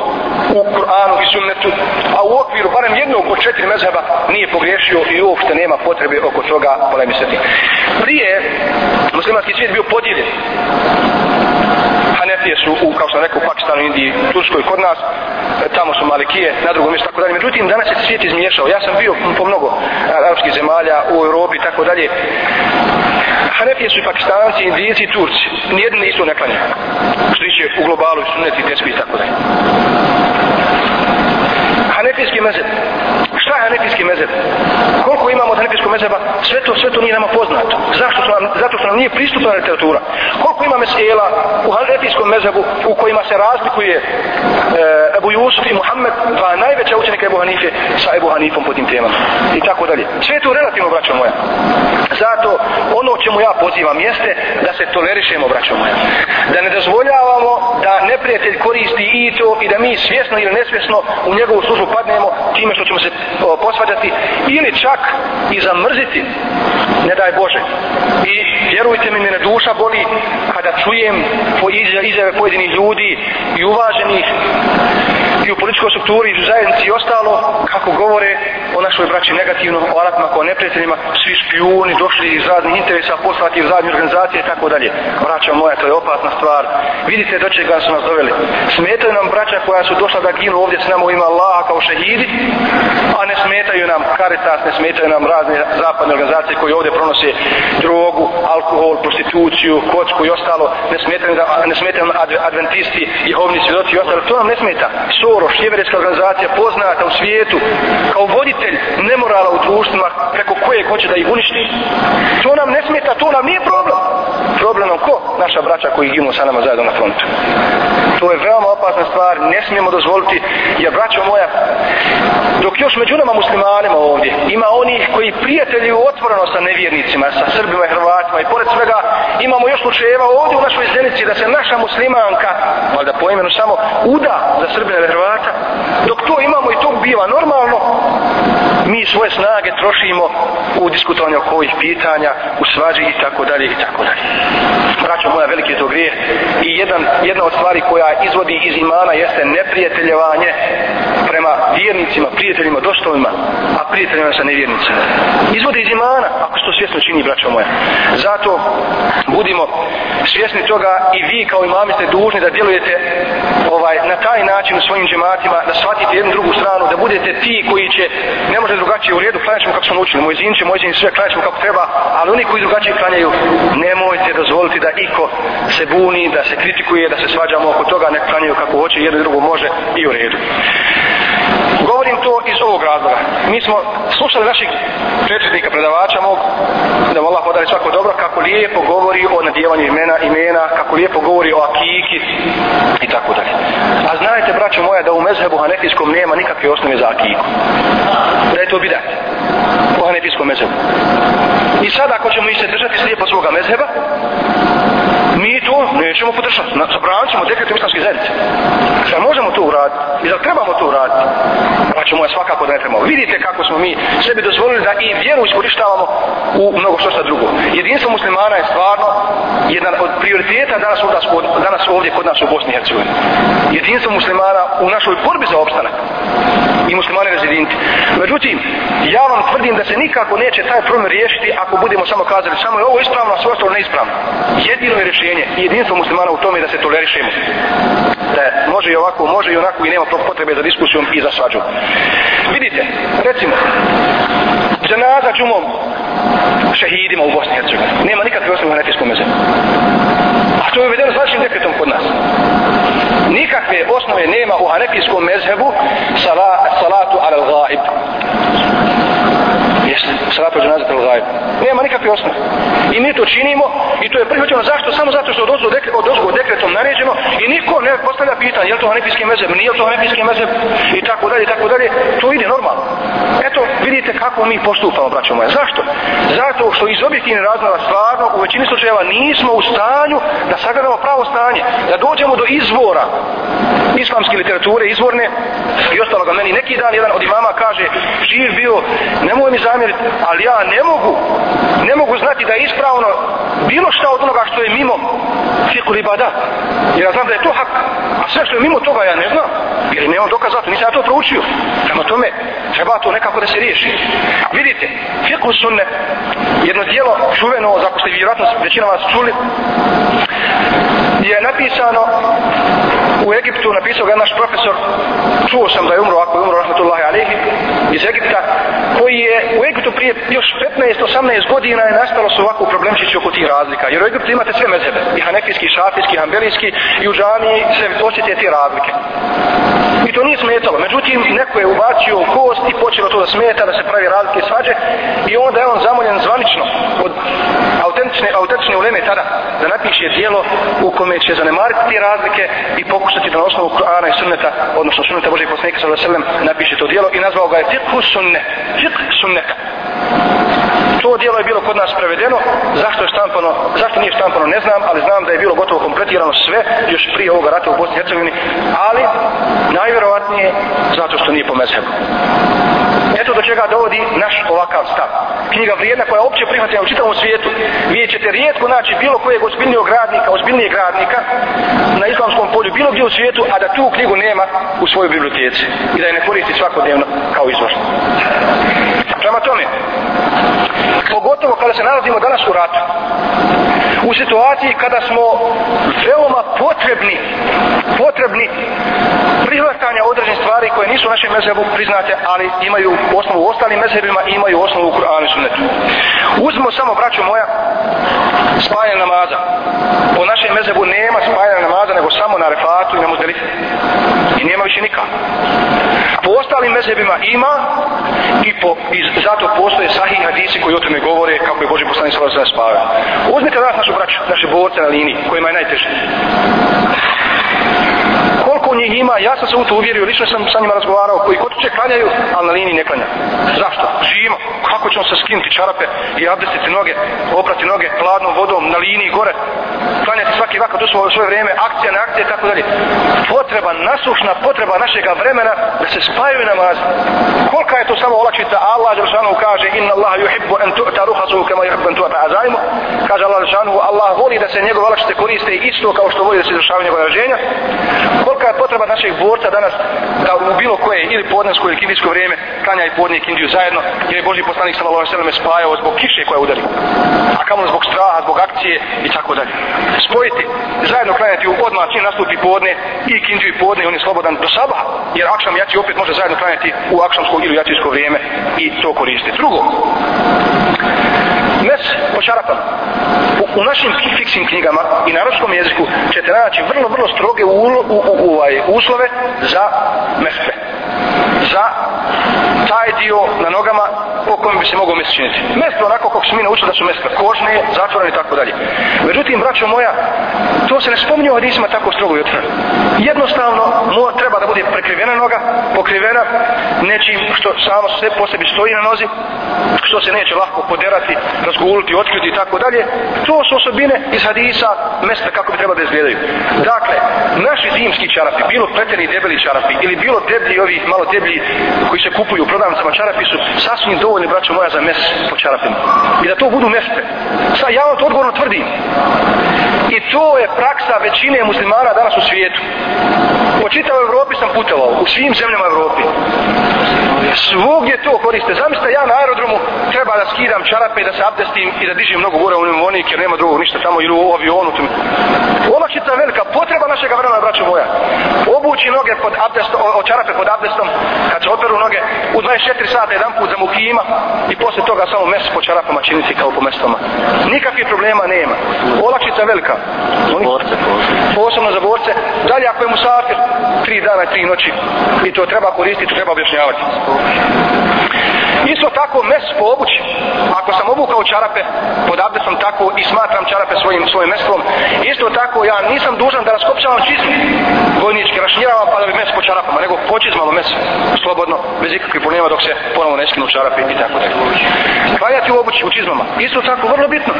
u Kur'anu i sunnetu, a u okviru barem jednog od četiri mezheba nije pogriješio i uopšte nema potrebe oko toga polemisati. Prije muslimanski svijet bio podijeljen Hanefije su, u, kao što rekao, u Pakistanu, Indiji, Turskoj, kod nas, e, tamo su Malikije, na drugom mjestu, tako dalje. Međutim, danas je svijet izmiješao. Ja sam bio po mnogo arapskih zemalja u Europi, tako dalje. Hanefije su i Pakistanci, Indijici i Turci. Nijedni nisu isto ne klanja. Što tiče u globalu i suneti, tesbi i tako dalje. Hanefijski mezet. Hanefijski mezheb. Koliko imamo od hanefijskog mezheba? Sve to, sve to nije nama poznato. Zašto su nam, zato što nam nije pristupna literatura. Koliko ima mesela u hanefijskom mezhebu u kojima se razlikuje e, Ebu Jusuf i Muhammed, dva najveća učenika Ebu Hanife sa Ebu Hanifom po tim temama. I tako dalje. Sve to relativno, braćo moja. Zato ono čemu ja pozivam jeste da se tolerišemo, braćo moja. Da ne dozvoljavamo da neprijatelj koristi i to i da mi svjesno ili nesvjesno u njegovu službu padnemo time što ćemo se o, posvađati ili čak i zamrziti ne daj Bože. I vjerujte mi mene duša boli kada čujem po izjave pojedinih ljudi i uvaženih i u političkoj strukturi i u zajednici i ostalo kako govore o našoj braći negativno o Arapima kao neprijateljima svi špijuni došli iz raznih interesa poslati u zadnje organizacije i tako dalje. Braća moja to je opasna stvar. Vidite do čega su nas doveli. Smetaju nam braća koja su došla da ginu ovdje s nama u ima Allaha kao šehidi a ne smetaju nam. Caritas ne smetaju nam razne zapadne organizacije koje ovdje pronose drogu alkohol, prostituciju, kocku i ostalo. Ne smetaju, ne smetaju nam adventisti jehovni svjedoci i ostalo. To nam ne smeta. Soros, jeverijska organizacija poznata u svijetu kao voditelj nemorala u društvima preko koje hoće da ih uništi. To nam ne smeta, to nam nije problem problemom ko? Naša braća koji ginu sa nama zajedno na frontu. To je veoma opasna stvar, ne smijemo dozvoliti, jer braćo moja, dok još među nama muslimanima ovdje, ima onih koji prijateljuju otvoreno sa nevjernicima, sa Srbima i Hrvatima i pored svega imamo još slučajeva ovdje u našoj zenici da se naša muslimanka, valjda po imenu samo, uda za Srbina i Hrvata, dok to imamo i to biva normalno, mi svoje snage trošimo u diskutovanju oko ovih pitanja, u svađi i tako dalje i tako dalje. Braćo moja, veliki je to grije i jedan, jedna od stvari koja izvodi iz imana jeste neprijateljevanje prema vjernicima, prijateljima, dostovima, a prijateljima sa nevjernicima. Izvodi iz imana, ako se to svjesno čini, braćo moja. Zato budimo svjesni toga i vi kao imami ste dužni da djelujete ovaj, na taj način u svojim džematima, da shvatite jednu drugu stranu, da budete ti koji će, ne može drugačije u redu, klanjaćemo kako smo naučili, moj zin će, moj zin sve, klanjaćemo kako treba, ali oni koji drugačije klanjaju, nemojte dozvoliti da iko se buni, da se kritikuje, da se svađamo oko toga, nek klanjaju kako hoće, jedno i drugo može i u redu. Govorim to iz ovog razloga. Mi smo slušali naših pretrednika predavača mog, da mu Allah podari svako dobro, kako lijepo govori o nadjevanju imena, imena, kako lijepo govori o akiki i tako dalje. A znajte, braćo moja, da u mezhebu hanefijskom nema nikakve osnove za akiku. Da je to bidat. U hanefijskom mezhebu. I sada, ako ćemo i se držati slijepo svoga mezheba, mi to nećemo podržati. Zabranit ćemo dekretom islamske zajednice. Šta možemo to uraditi? I zar trebamo to uraditi? Ćemo je svakako da ne trebamo. Vidite kako smo mi sebi dozvolili da i vjeru iskoristavamo u mnogo što šta drugo. Jedinstvo muslimana je stvarno jedan od prioriteta danas, ovdje, danas ovdje kod nas u Bosni i Hercegovini. Jedinstvo muslimana u našoj borbi za opstanak i muslimani rezidenti. Međutim, ja vam tvrdim da se nikako neće taj problem riješiti ako budemo samo kazali samo je ovo ispravno, a sve ostalo neispravno. Jedino je rješenje i jedinstvo muslimana u tome da se tolerišemo. Da može i ovako, može i onako i nema potrebe za diskusijom i za svađu. Vidite, recimo, dženaza džumom šehidima u Bosni i Hercegovini. Nema nikakve osnovne na hanefijskom mezebu. A to je uvedeno s našim dekretom kod nas. Nikakve osnove nema u hanefijskom mezhebu sala, salatu al-ghaib. Salatu dženazet al gajb. Nema nikakve osnove. I mi to činimo i to je prihvaćeno zašto? Samo zato što je dekre, od ozgo dekretom naređeno i niko ne postavlja pitanje je li to hanefijski mezheb, nije li to hanefijski mezheb i tako dalje, i tako dalje. To ide normalno. Eto, vidite kako mi postupamo, braćo moje. Zašto? Zato što iz objektivne razloga stvarno u većini slučajeva nismo u stanju da sagledamo pravo stanje, da dođemo do izvora islamske literature, izvorne i ostaloga meni neki dan jedan od imama kaže živ bio, nemoj mi zamjeriti ali ja ne mogu ne mogu znati da je ispravno bilo šta od onoga što je mimo fiqh ibada jer ja znam da je to hak a sve što je mimo toga ja ne znam jer nemam dokazati, nisam ja to proučio. Prema tome treba to nekako da se riješi. Vidite, fiqh sunne jedno dijelo čuveno, za ste vjerojatno većina vas čuli je napisano u Egiptu napisao ga naš profesor čuo sam da je umro ako je umro rahmatullahi alihi iz Egipta koji je u Egiptu prije još 15-18 godina je nastalo su ovako problemčići oko tih razlika. Jer u Egiptu imate sve mezebe i hanefijski, šafijski, hambelijski i u džani se osjete te razlike. I to nije smetalo. Međutim neko je ubacio kost i počelo to da smeta da se pravi razlike svađe i onda je on zamoljen zvanično od autentične, autentične uleme tada da napiše dijelo u kome će zanemariti te razlike i pokušati da na osnovu Kur'ana i sunneta, odnosno sunneta Božih poslanika sallallahu alejhi ve sellem napiše to dijelo i nazvao ga je fiqh sunne, fiqh sunneta. To dijelo je bilo kod nas prevedeno, zašto je štampano, zašto nije štampano ne znam, ali znam da je bilo gotovo kompletirano sve još prije ovoga rata u Bosni i Hercegovini, ali najvjerovatnije zato što nije po mezhebu. Eto do čega dovodi naš ovakav stav. Knjiga vrijedna koja je opće prihvatena u čitavom svijetu. Vi ćete rijetko naći bilo kojeg ozbiljnijeg gradnika, ozbiljnijeg gradnika na islamskom polju, bilo gdje u svijetu, a da tu knjigu nema u svojoj biblioteci. I da je ne koristi svakodnevno kao izvor. Prema tome, pogotovo kada se nalazimo danas u ratu, u situaciji kada smo veoma potrebni, potrebni prihvatanja određenih stvari koje nisu u našem mezebu priznate, ali imaju osnovu u ostalim mezebima i imaju osnovu u Kur'anu i Sunnetu. Uzmimo samo, braćo moja, spajanje namaza. Po našem mezebu nema spajanja namaza, nego samo na refatu i na muzdelifu. I nema više nikak. Po ostalim mezebima ima i, po, i zato postoje sahih hadisi koji o tome govore kako je Boži poslanik sallallahu alejhi ve sellem spavao. Uzmite danas našu braću, naše borce na liniji kojima je najteže koliko njih ima, ja sam se u to uvjerio, lično sam sa njima razgovarao, koji kod će klanjaju, ali na liniji ne klanja. Zašto? Živimo. Kako ćemo se skinuti čarape i abdestiti noge, oprati noge hladnom vodom na liniji gore, klanjati svaki vakat u svoje, svoje vrijeme, akcija na akcije, tako dalje. Potreba, nasušna potreba našega vremena da se spajaju namaz. Kolika je to samo olakšica? Allah Đelšanu kaže, inna Allah yuhibbu en tu'ta ruhasu kama yuhibbu en tu'ta azajmu. Kaže Allah Đelšanu, Allah voli da se njegove olakšice koriste isto kao što voli da se izrašavaju njegove rađenja. Kolika je potreba naših borca danas da u bilo koje ili podnesko ili kindijsko vrijeme klanja i podnije kindiju zajedno jer je Boži poslanik sallallahu alejhi ve sellem spajao zbog kiše koja udari a kamo zbog straha zbog akcije i tako dalje spojiti zajedno klanjati u odmah čim nastupi podne i kindiju i podne on je slobodan do saba jer akšam jači opet može zajedno klanjati u akšamsko ili jačijsko vrijeme i to koristiti. drugo mes po čarapama. U, u našim fiksnim knjigama i na ruskom jeziku ćete naći vrlo, vrlo stroge u, u, u, u, ovaj, uslove za mespe. Za taj dio na nogama po kojem bi se mogao mes činiti. Mespe onako kako se mi naučili da su mespe kožne, zatvorene i tako dalje. Međutim, braćo moja, to se ne spominje u hadisima tako strogo i otvoreno. Jednostavno, mo, treba da bude prekrivena noga, pokrivena nečim što samo sve po sebi stoji na nozi, što se neće lahko poderati, razguliti, otkriti i tako dalje. To su osobine iz hadisa mesta kako bi trebalo da izgledaju. Dakle, naši zimski čarapi, bilo pleteni debeli čarapi ili bilo deblji ovi malo deblji koji se kupuju u prodavnicama čarapi su sasvim dovoljni, braćo moja, za mes po čarapima. I da to budu mespe. Sad ja vam to odgovorno tvrdim. I to je praksa većine muslimana danas u svijetu. Po čitavoj Evropi sam putovao, u svim zemljama Evropi. Svugdje to koriste. Zamislite, ja na aerodromu da skidam čarape i da se abdestim i da dižem mnogo gore u pneumonik jer nema drugog ništa tamo ili u avionu. Olakšica je velika. Potreba našeg vremena, braćo moja. Obući noge pod abdestom, o, čarape pod abdestom, kad se operu noge, u 24 sata jedan put za mukima i posle toga samo mes po čarapama činiti kao po mestama. Nikakvih problema nema. Olakšica je velika. Oni, borce, posebno za borce. Dalje ako je musafir, tri dana i tri noći i to treba koristiti, to treba objašnjavati. Isto tako mes po obući. Ako sam obukao čarape pod sam tako i smatram čarape svojim svojim mestom. isto tako ja nisam dužan da raskopčavam čizmu vojnički, rašnjiravam pa da bi mes po čarapama, nego počizmalo mes slobodno, bez ikakvih problema dok se ponovo ne skinu čarape i tako dalje. Klanjati u obući, u čizmama. Isto tako, vrlo bitno.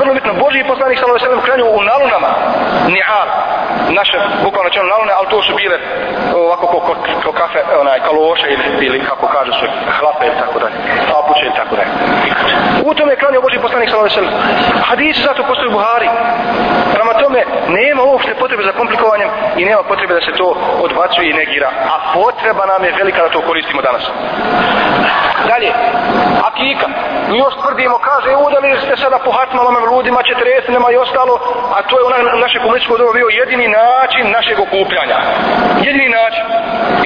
Vrlo bitno. Boži poslanik sallallahu alejhi ve sellem klanjao u nalunama. Nihar. Naše bukvalno čeno nalune, ali to su bile ovako ko, ko, ko kafe, onaj kaloše ili, ili kako kaže su hlape ili tako dalje. Papuče ili tako dalje. U tome je klanio Boži poslanik sallallahu alejhi ve sellem. Hadisi zato postoji u Buhari. Prema tome nema uopšte potrebe za komplikovanjem i nema potrebe da se to odbacuje i negira. A potreba nam je velika da to koristimo danas. Dalje, akika. Mi još tvrdimo, kaže, udali ste sada po hatmalama, ljudima, nema i ostalo, a to je u naše komunističko doba bio jedini način našeg okupljanja. Jedini način.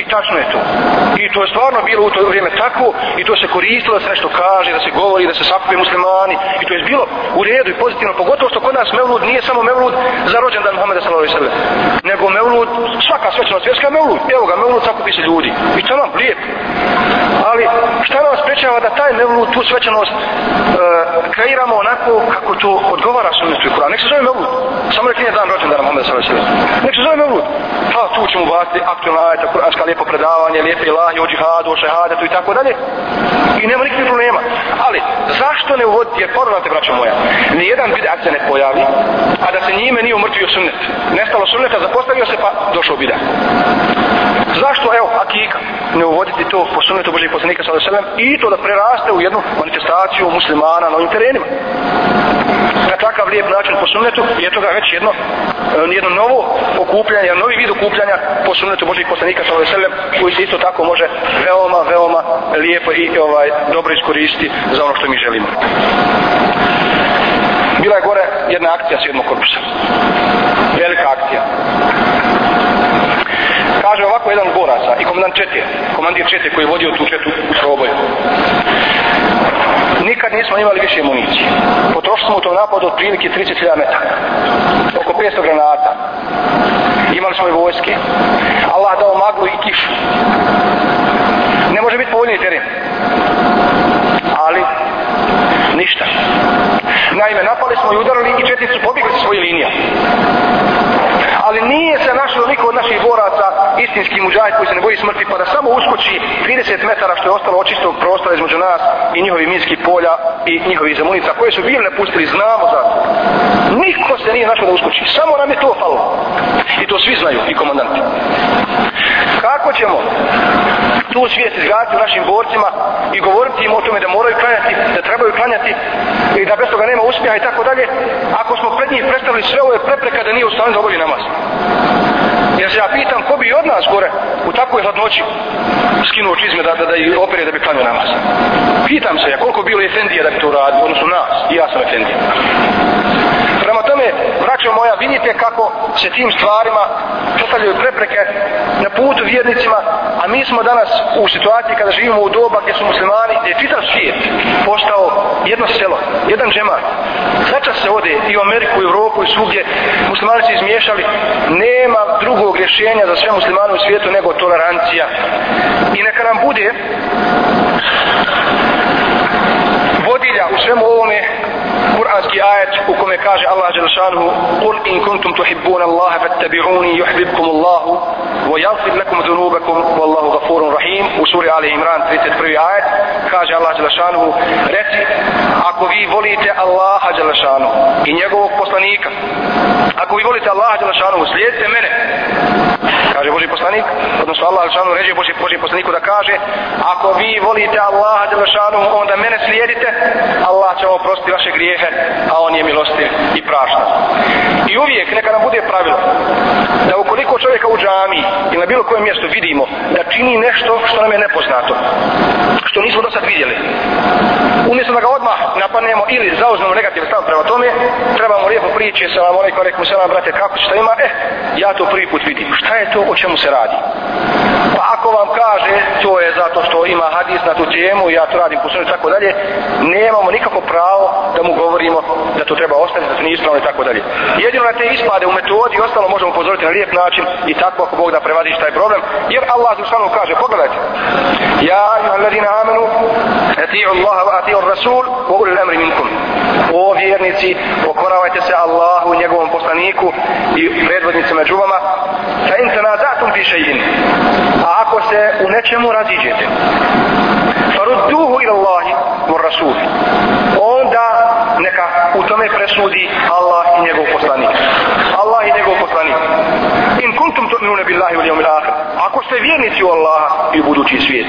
I tačno je to. I to je stvarno bilo u to vrijeme tako i to se koristilo da se nešto kaže, da se govori, da se sakupe muslimani. I to je bilo u redu i pozitivno. Pogotovo što kod nas Mevlud nije samo Mevlud za rođendan Muhammeda sallallahu alejhi ve nego Mevlud svaka svečanost vjerska Mevlud. Evo ga Mevlud sakupi se ljudi. I to nam lijepo. Ali šta nas sprečava da taj Mevlud tu svečanost e, kreiramo onako kako to odgovara sunnetu i Kur'an. Nek se zove Mevlud. Samo nek nije dan rođendana Muhammeda sallallahu alejhi ve sellem. Nek se zove Mevlud. Pa tu ćemo baciti aktualna ajeta, kuranska lijepo predavanje, lijepe ilahi o džihadu, o šehadetu i tako dalje. I nema nikakvih problema. Ali, zašto ne uvoditi, jer porodate, braćo moja, nijedan bidat se ne pojavi, a da se njime nije umrtvio sunnet. Nestalo sunneta, zapostavio se pa došao bidat. Zašto, evo, akika, ne uvoditi to po sunnetu Božih poslanika sallallahu i to da preraste u jednu manifestaciju muslimana na ovim terenima na takav lijep način po sunnetu je toga već jedno e, jedno novo okupljanje, novi vid okupljanja po sunnetu Božih poslanika sallallahu alejhi ve koji se isto tako može veoma veoma lijepo i ovaj dobro iskoristiti za ono što mi želimo. Bila je gore jedna akcija s jednog korpusa. Velika akcija. Kaže ovako jedan boraca i komandant čete, komandir čete koji je vodio tu četu u proboju nikad nismo imali više municije. Potrošili smo u tom napadu od prilike 30.000 metara. Oko 500 granata. Imali smo i vojske. Allah dao maglu i kišu. Ne može biti povoljniji teren. Ali, ništa. Naime, napali smo i udarili i četnici su pobjegli sa svoje linije ali nije se našlo niko od naših boraca istinski muđaj koji se ne boji smrti pa da samo uskoči 30 metara što je ostalo očistog prostora između nas i njihovi minski polja i njihovi zemunica koje su bili pustili, znamo za to. Niko se nije našao da uskoči, samo nam je to falo. I to svi znaju i komandanti. Kako ćemo tu svijest izgledati u našim borcima i govoriti im o tome da moraju klanjati, da trebaju klanjati i da bez toga nema uspjeha i tako dalje, ako smo pred njih predstavili sve ove prepreka da nije u stanju da obavi namaz. Jer se ja pitam ko bi od nas gore u takvoj hladnoći skinuo čizme da, da, da i opere da bi klanio namaz. Pitam se ja koliko bilo Efendija da bi to uradio, odnosno nas, i ja sam Efendija. Tome, braćo moja, vidite kako se tim stvarima postavljaju prepreke na putu vjernicima, a mi smo danas u situaciji kada živimo u doba gdje su muslimani, gdje je čitav svijet postao jedno selo, jedan džemat. Začas se ode i u Ameriku, i u Europu, i svugdje, muslimani se izmiješali, nema drugog rješenja za sve muslimane u svijetu nego tolerancija. I neka nam bude vodilja u svemu ovome kuranski ajet u kome kaže Allah Đelšanuhu Kul in kuntum tuhibbuna Allaha fattabi'uni yuhibbukum Allahu wa yaghfir lakum dhunubakum wallahu ghafurun rahim u suri Ali Imran 31. ajet kaže Allah Đelšanuhu reci ako vi volite Allaha Đelšanuhu i njegovog poslanika ako vi volite Allaha Đelšanuhu slijedite mene kaže Boži poslanik odnosno Allah Đelešanu ređe Boži, Boži poslaniku da kaže ako vi volite Allaha Đelešanu onda mene slijedite Allah će vam oprostiti vaše grijehe a on je milostiv i prašta. I uvijek neka nam bude pravilo da ukoliko čovjeka u džami ili na bilo kojem mjestu vidimo da čini nešto što nam je nepoznato, što nismo do sad vidjeli, umjesto da ga odmah napadnemo ili zauzmemo negativ stav prema tome, trebamo lijepo prići sa vam onaj koreku se brate, kako što ima, eh, ja to prvi put vidim. Šta je to o čemu se radi? Pa ako vam kaže, to je zato što ima hadis na tu temu, ja to radim po tako dalje, nemamo nikako pravo da mu govorimo da to treba ostaviti, da to nije ispravno i tako dalje. Jedino na te ispade u metodi i ostalo možemo upozoriti na lijep način i tako ako Bog da prevadiš taj problem. Jer Allah Zustanu kaže, pogledajte, Ja, juha alladina amenu, ati'u Allaha wa ati'u Rasul, wa ulil amri minkum. O vjernici, pokoravajte se Allahu, njegovom poslaniku i predvodnicima džuvama, fa in tanazatum fi še'in. A ako se u nečemu raziđete, farudduhu ila Allahi wa Rasul. Onda neka u tome presudi Allah i njegov poslanik. I njegov poslanik. In kuntum tu'minuna billahi wal yawmil akhir. Ako ste vjernici u Allaha i u budući svijet.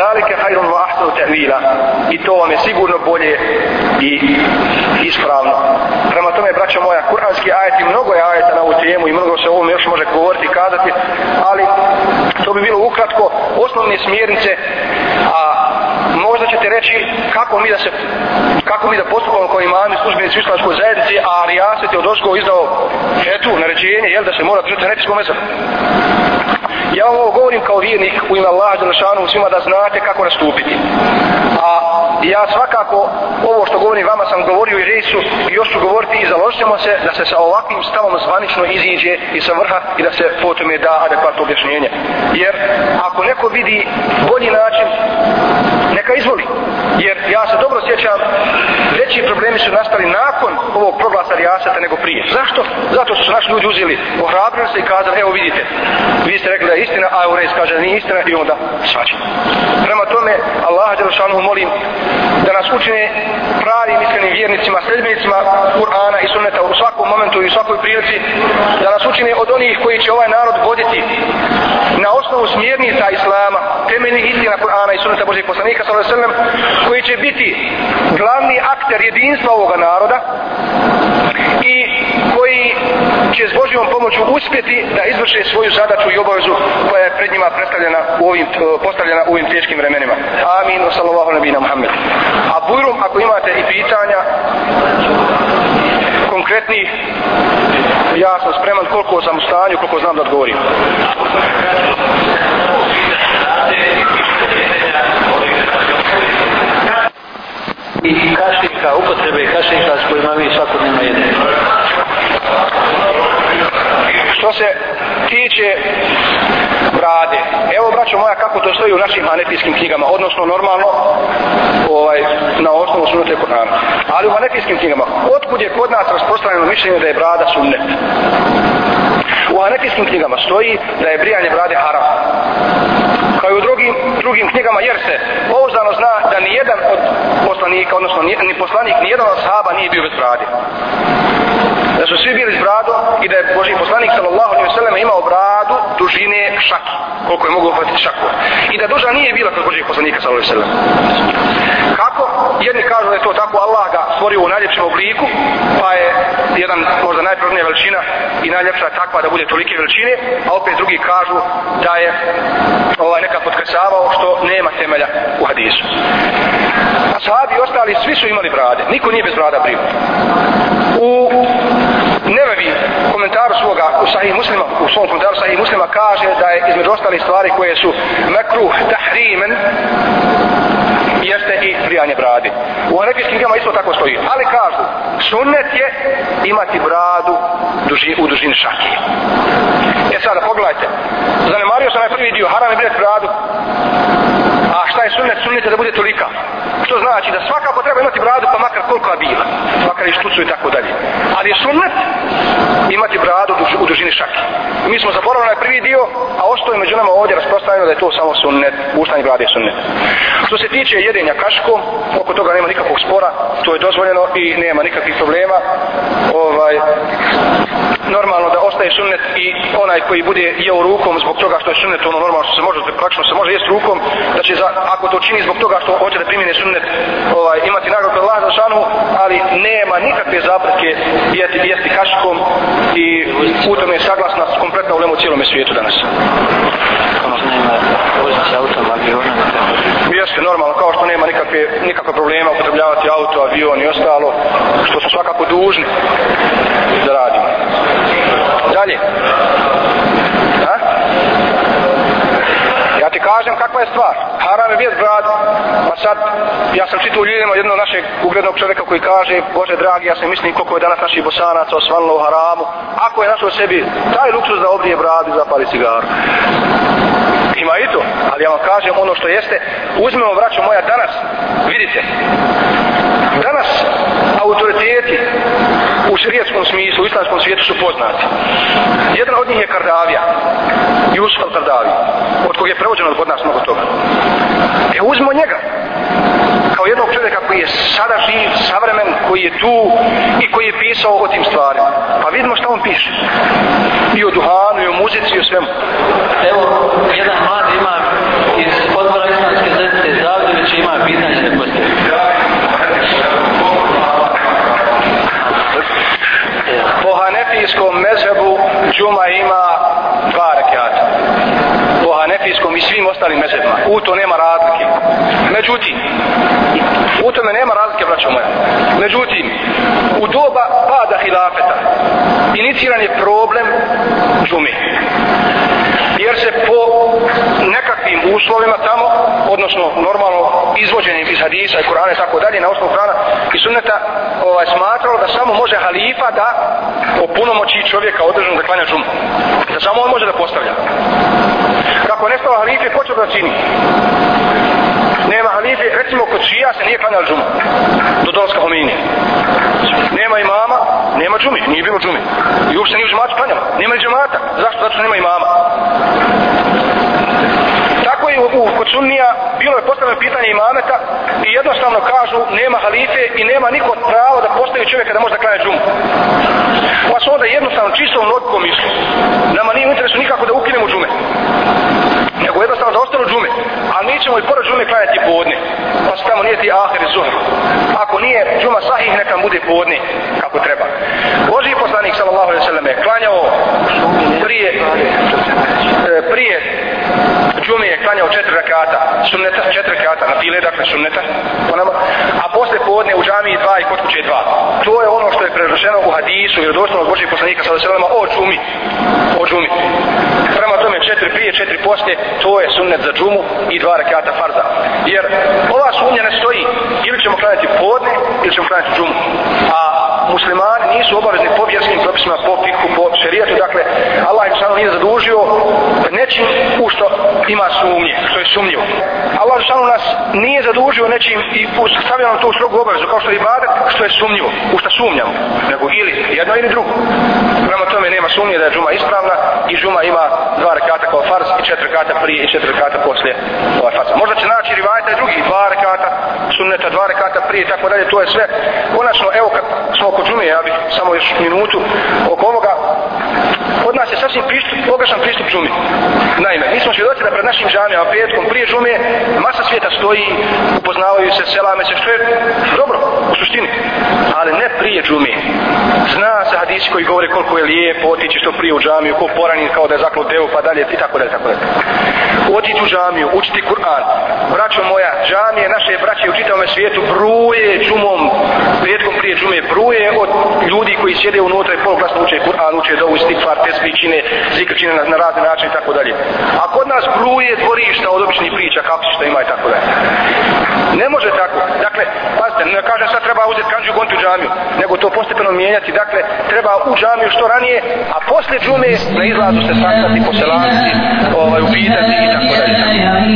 Zalika khairun wa ahsanu ta'wila. I to vam je sigurno bolje i ispravno. Prema tome, braćo moja, kuranski ajeti, mnogo je ajeta na ovu temu i mnogo se o ovom još može govoriti, kazati, ali to bi bilo ukratko osnovne smjernice, a možda ćete reći kako mi da se kako mi da postupamo kao imami službenici islamskoj zajednici, a Rijaset je od Osko izdao etu, naređenje, jel da se mora držati hanefijskom mezabu. Ja ovo govorim kao vjernik u ime Allaha Đelešanu svima da znate kako nastupiti. A ja svakako ovo što govorim vama sam govorio i reću i još ću govoriti i založimo se da se sa ovakvim stavom zvanično iziđe i sa vrha i da se potom je da adekvatno objašnjenje. Jer ako neko vidi bolji način, neka izvoli. Jer ja se dobro sjećam, veći problemi su nastali nakon ovog proglasa rijaseta nego prije. Zašto? Zato što su naši ljudi uzeli, ohrabrili se i kazali, evo vidite, vi ste rekli da je istina, a Eurez kaže da nije istina i onda svađa. Prema tome, Allah Đelšanu molim da nas učine pravim iskrenim vjernicima, sredbenicima Kur'ana i sunneta u svakom momentu i u svakoj prilici, da nas učine od onih koji će ovaj narod voditi na osnovu smjernica Islama, temeljnih istina Kur'ana i sunneta Božih poslanika, sallam, koji će biti glavni akter jedinstva ovoga naroda i koji će s Božijom pomoću uspjeti da izvrše svoju zadaću i obavezu koja je pred njima predstavljena u ovim, e, postavljena u ovim teškim vremenima. Amin. Sallallahu nabina Muhammed. A bujrum, ako imate i pitanja konkretni, ja sam spreman koliko sam u stanju, koliko znam da odgovorim. I kašika, upotrebe kašika s kojima mi svakodnevno jedemo. Što se tiče brade, evo braćo moja kako to stoji u našim hanefijskim knjigama, odnosno normalno ovaj, na osnovu sunete Kur'ana. Ali u hanefijskim knjigama, otkud je kod nas rasprostranjeno mišljenje da je brada sunnet? U hanefijskim knjigama stoji da je brijanje brade haram kao i u drugim, drugim knjigama, jer se pouzdano zna da ni jedan od poslanika, odnosno ni, ni poslanik, ni jedan od sahaba nije bio bez brade. Da su svi bili s bradom i da je Boži poslanik sallallahu alaihi wasallam imao bradu dužine šaki, koliko je mogu uhvatiti šaku. I da duža nije bila kod Boži poslanika sallallahu alaihi wasallam. Kako? Jedni kažu da je to tako Allah ga stvorio u najljepšem obliku, pa je jedan možda najprožnija veličina i najljepša takva da bude tolike veličine, a opet drugi kažu da je ovaj neka podkresavao što nema temelja u hadisu. Ashabi ostali svi su imali brade, niko nije bez brada brio. U Nevevi komentaru svoga u sahih muslima, u svom komentaru sahih muslima kaže da je između ostalih stvari koje su mekruh tahrimen jeste i brijanje brade. U hanefijskim knjigama isto tako stoji. Ali kažu, sunnet je imati bradu duži, u dužini šaki. E sada, pogledajte. Zanemario sam na prvi dio, haram je brijati bradu. A šta je sunnet? Sunnet je da bude tolika. Što znači da svakako treba imati bradu pa makar koliko je bila. Makar i štucu i tako dalje. Ali je sunnet imati bradu u dužini šaki. Mi smo zaboravili na prvi dio, a ostoje među nama ovdje rasprostavljeno da je to samo sunnet. Ustani brade je sunnet. Što se tiče jedenja kaškom, oko toga nema nikakvog spora, to je dozvoljeno i nema nikakvih problema. Ovaj, normalno da ostaje sunnet i onaj koji bude jeo rukom zbog toga što je sunnet ono normalno što se može praktično se može jesti rukom da će za, ako to čini zbog toga što hoće da primjene sunnet ovaj, imati nagradu Allah za šanu ali nema nikakve zapreke jeti, jesti kaškom i u tome je saglasna kompletna ulema u cijelome svijetu danas Jeste normalno, kao što nema nikakve, nikakve problema upotrebljavati auto, avion i ostalo, što su svakako dužni da radimo. Dalje. Ha? Ja ti kažem kakva je stvar. Haram je bijet brad. Pa sad, ja sam čitao ljudima jednog našeg uglednog čovjeka koji kaže, Bože dragi, ja se mislim koliko je danas naših bosanaca osvanilo u haramu. Ako je našao sebi taj luksus da obrije brad i zapali cigaru. Ima i to, ali ja vam kažem ono što jeste, uzmemo vraću moja danas, vidite, danas autoriteti u širijetskom smislu, u islamskom svijetu su poznati. Jedan od njih je Kardavija, Jusuf al-Kardavi, od kog je prevođeno od nas mnogo toga. E uzmo njega, kao jednog čovjeka koji je sada živ, savremen, koji je tu i koji je pisao o tim stvarima. Pa vidimo šta on piše. I o duhanu, i o muzici, i o svemu. Evo, jedan mlad ima iz odbora islamske zajednice Zavljević ima pitanje da postoji. Po hanefijskom mezhebu džuma ima dva i svim ostalim mezebima. U to nema razlike. Međutim, u tome nema razlike, braćo moja. Međutim, u doba pada hilafeta iniciran je problem džume jer se po nekakvim uslovima tamo, odnosno normalno izvođenjem iz hadisa i Kur'ana i tako dalje, na osnovu Kur'ana i sunneta, ovaj, smatralo da samo može halifa da opunomoći čovjeka održano da klanja džumu. Da samo on može da postavlja. Kako nestalo halife, ko će da čini? Nema halife, recimo kod šija se nije klanjala džuma do dolaska Homenije. Nema imama, nema džumi, nije bilo džumi. I uopšte nije u džematu klanjala. Nema džemata. Zašto? Zato što nema imama. Tako je u, u kod sunnija bilo je postavljeno pitanje imameta i jednostavno kažu nema halife i nema niko pravo da postavi čovjeka da može da klanja džumu. Pa su onda jednostavno čistom logikom mislu. Nama nije u interesu nikako da ukinemo džume nego jednostavno da ostanu džume. A mi ćemo i pored džume klanjati podne. Pa se tamo nije ti ahir i zuhr. Ako nije džuma sahih, neka bude podne kako treba. Boži poslanik sallallahu alaihi sallam je klanjao prije, e, prije džume je klanjao četiri rakata, sunneta, četiri rakata na file, dakle sunneta, ponama, a posle podne u džamiji dva i kod kuće dva. To je ono što je predošeno u hadisu i od Božih poslanika sa veselama o džumi. O džumi. Prema tome četiri prije, četiri poslije, to je sunnet za džumu i dva rekata farza. Jer ova sumnja ne stoji, ili ćemo klanjati podne, ili ćemo klanjati džumu. A muslimani nisu obavezni po vjerskim propisima, po fikhu, po šerijatu, dakle, Allah im samo nije zadužio nečim u što ima sumnje, što je sumnjivo. Allah samo nas nije zadužio nečim i stavio nam to u strogu obavezu, kao što je ibadat, što je sumnjivo, u što sumnjamo, nego ili jedno ili drugo. Prema tome nema sumnje da je džuma ispravna i džuma ima dva rekata kao farz i četiri rekata prije i četiri rekata poslije ovaj farza. Možda će naći rivajta i drugi, dva rekata sunneta, dva rekata prije i tako dalje, to je sve. Konačno, evo kad smo oko džume, ja bih samo još minutu oko ovoga, Kod nas je sasvim pristup, pogrešan pristup džumi. Naime, mi smo svjedoci da pred našim džamijama petkom prije džume masa svijeta stoji, upoznavaju se, selame se, što je dobro u suštini, ali ne prije džume. Zna se hadisi koji govore koliko je lijepo otići što prije u džamiju, ko poranin kao da je zaklo devu, pa dalje i tako dalje, tako dalje. Otići u džamiju, učiti Kur'an. Braćo moja, džamije naše braće u čitavom svijetu bruje džumom, petkom prije džume, bruje od ljudi koji sjede unutra i poluglasno uče Kur'an, uče dovu, stikvar, tesbi, čine, zikr čine na, na razne načine i tako dalje. A kod nas bruje dvorišta od običnih priča, kako što ima i tako dalje. Ne može tako. Dakle, pazite, ne kažem sad treba uzeti kanđu gontu džamiju, nego to postepeno mijenjati. Dakle, treba u džamiju što ranije, a posle džume na izlazu se sastati, poselanci, ovaj, upitati i tako dalje.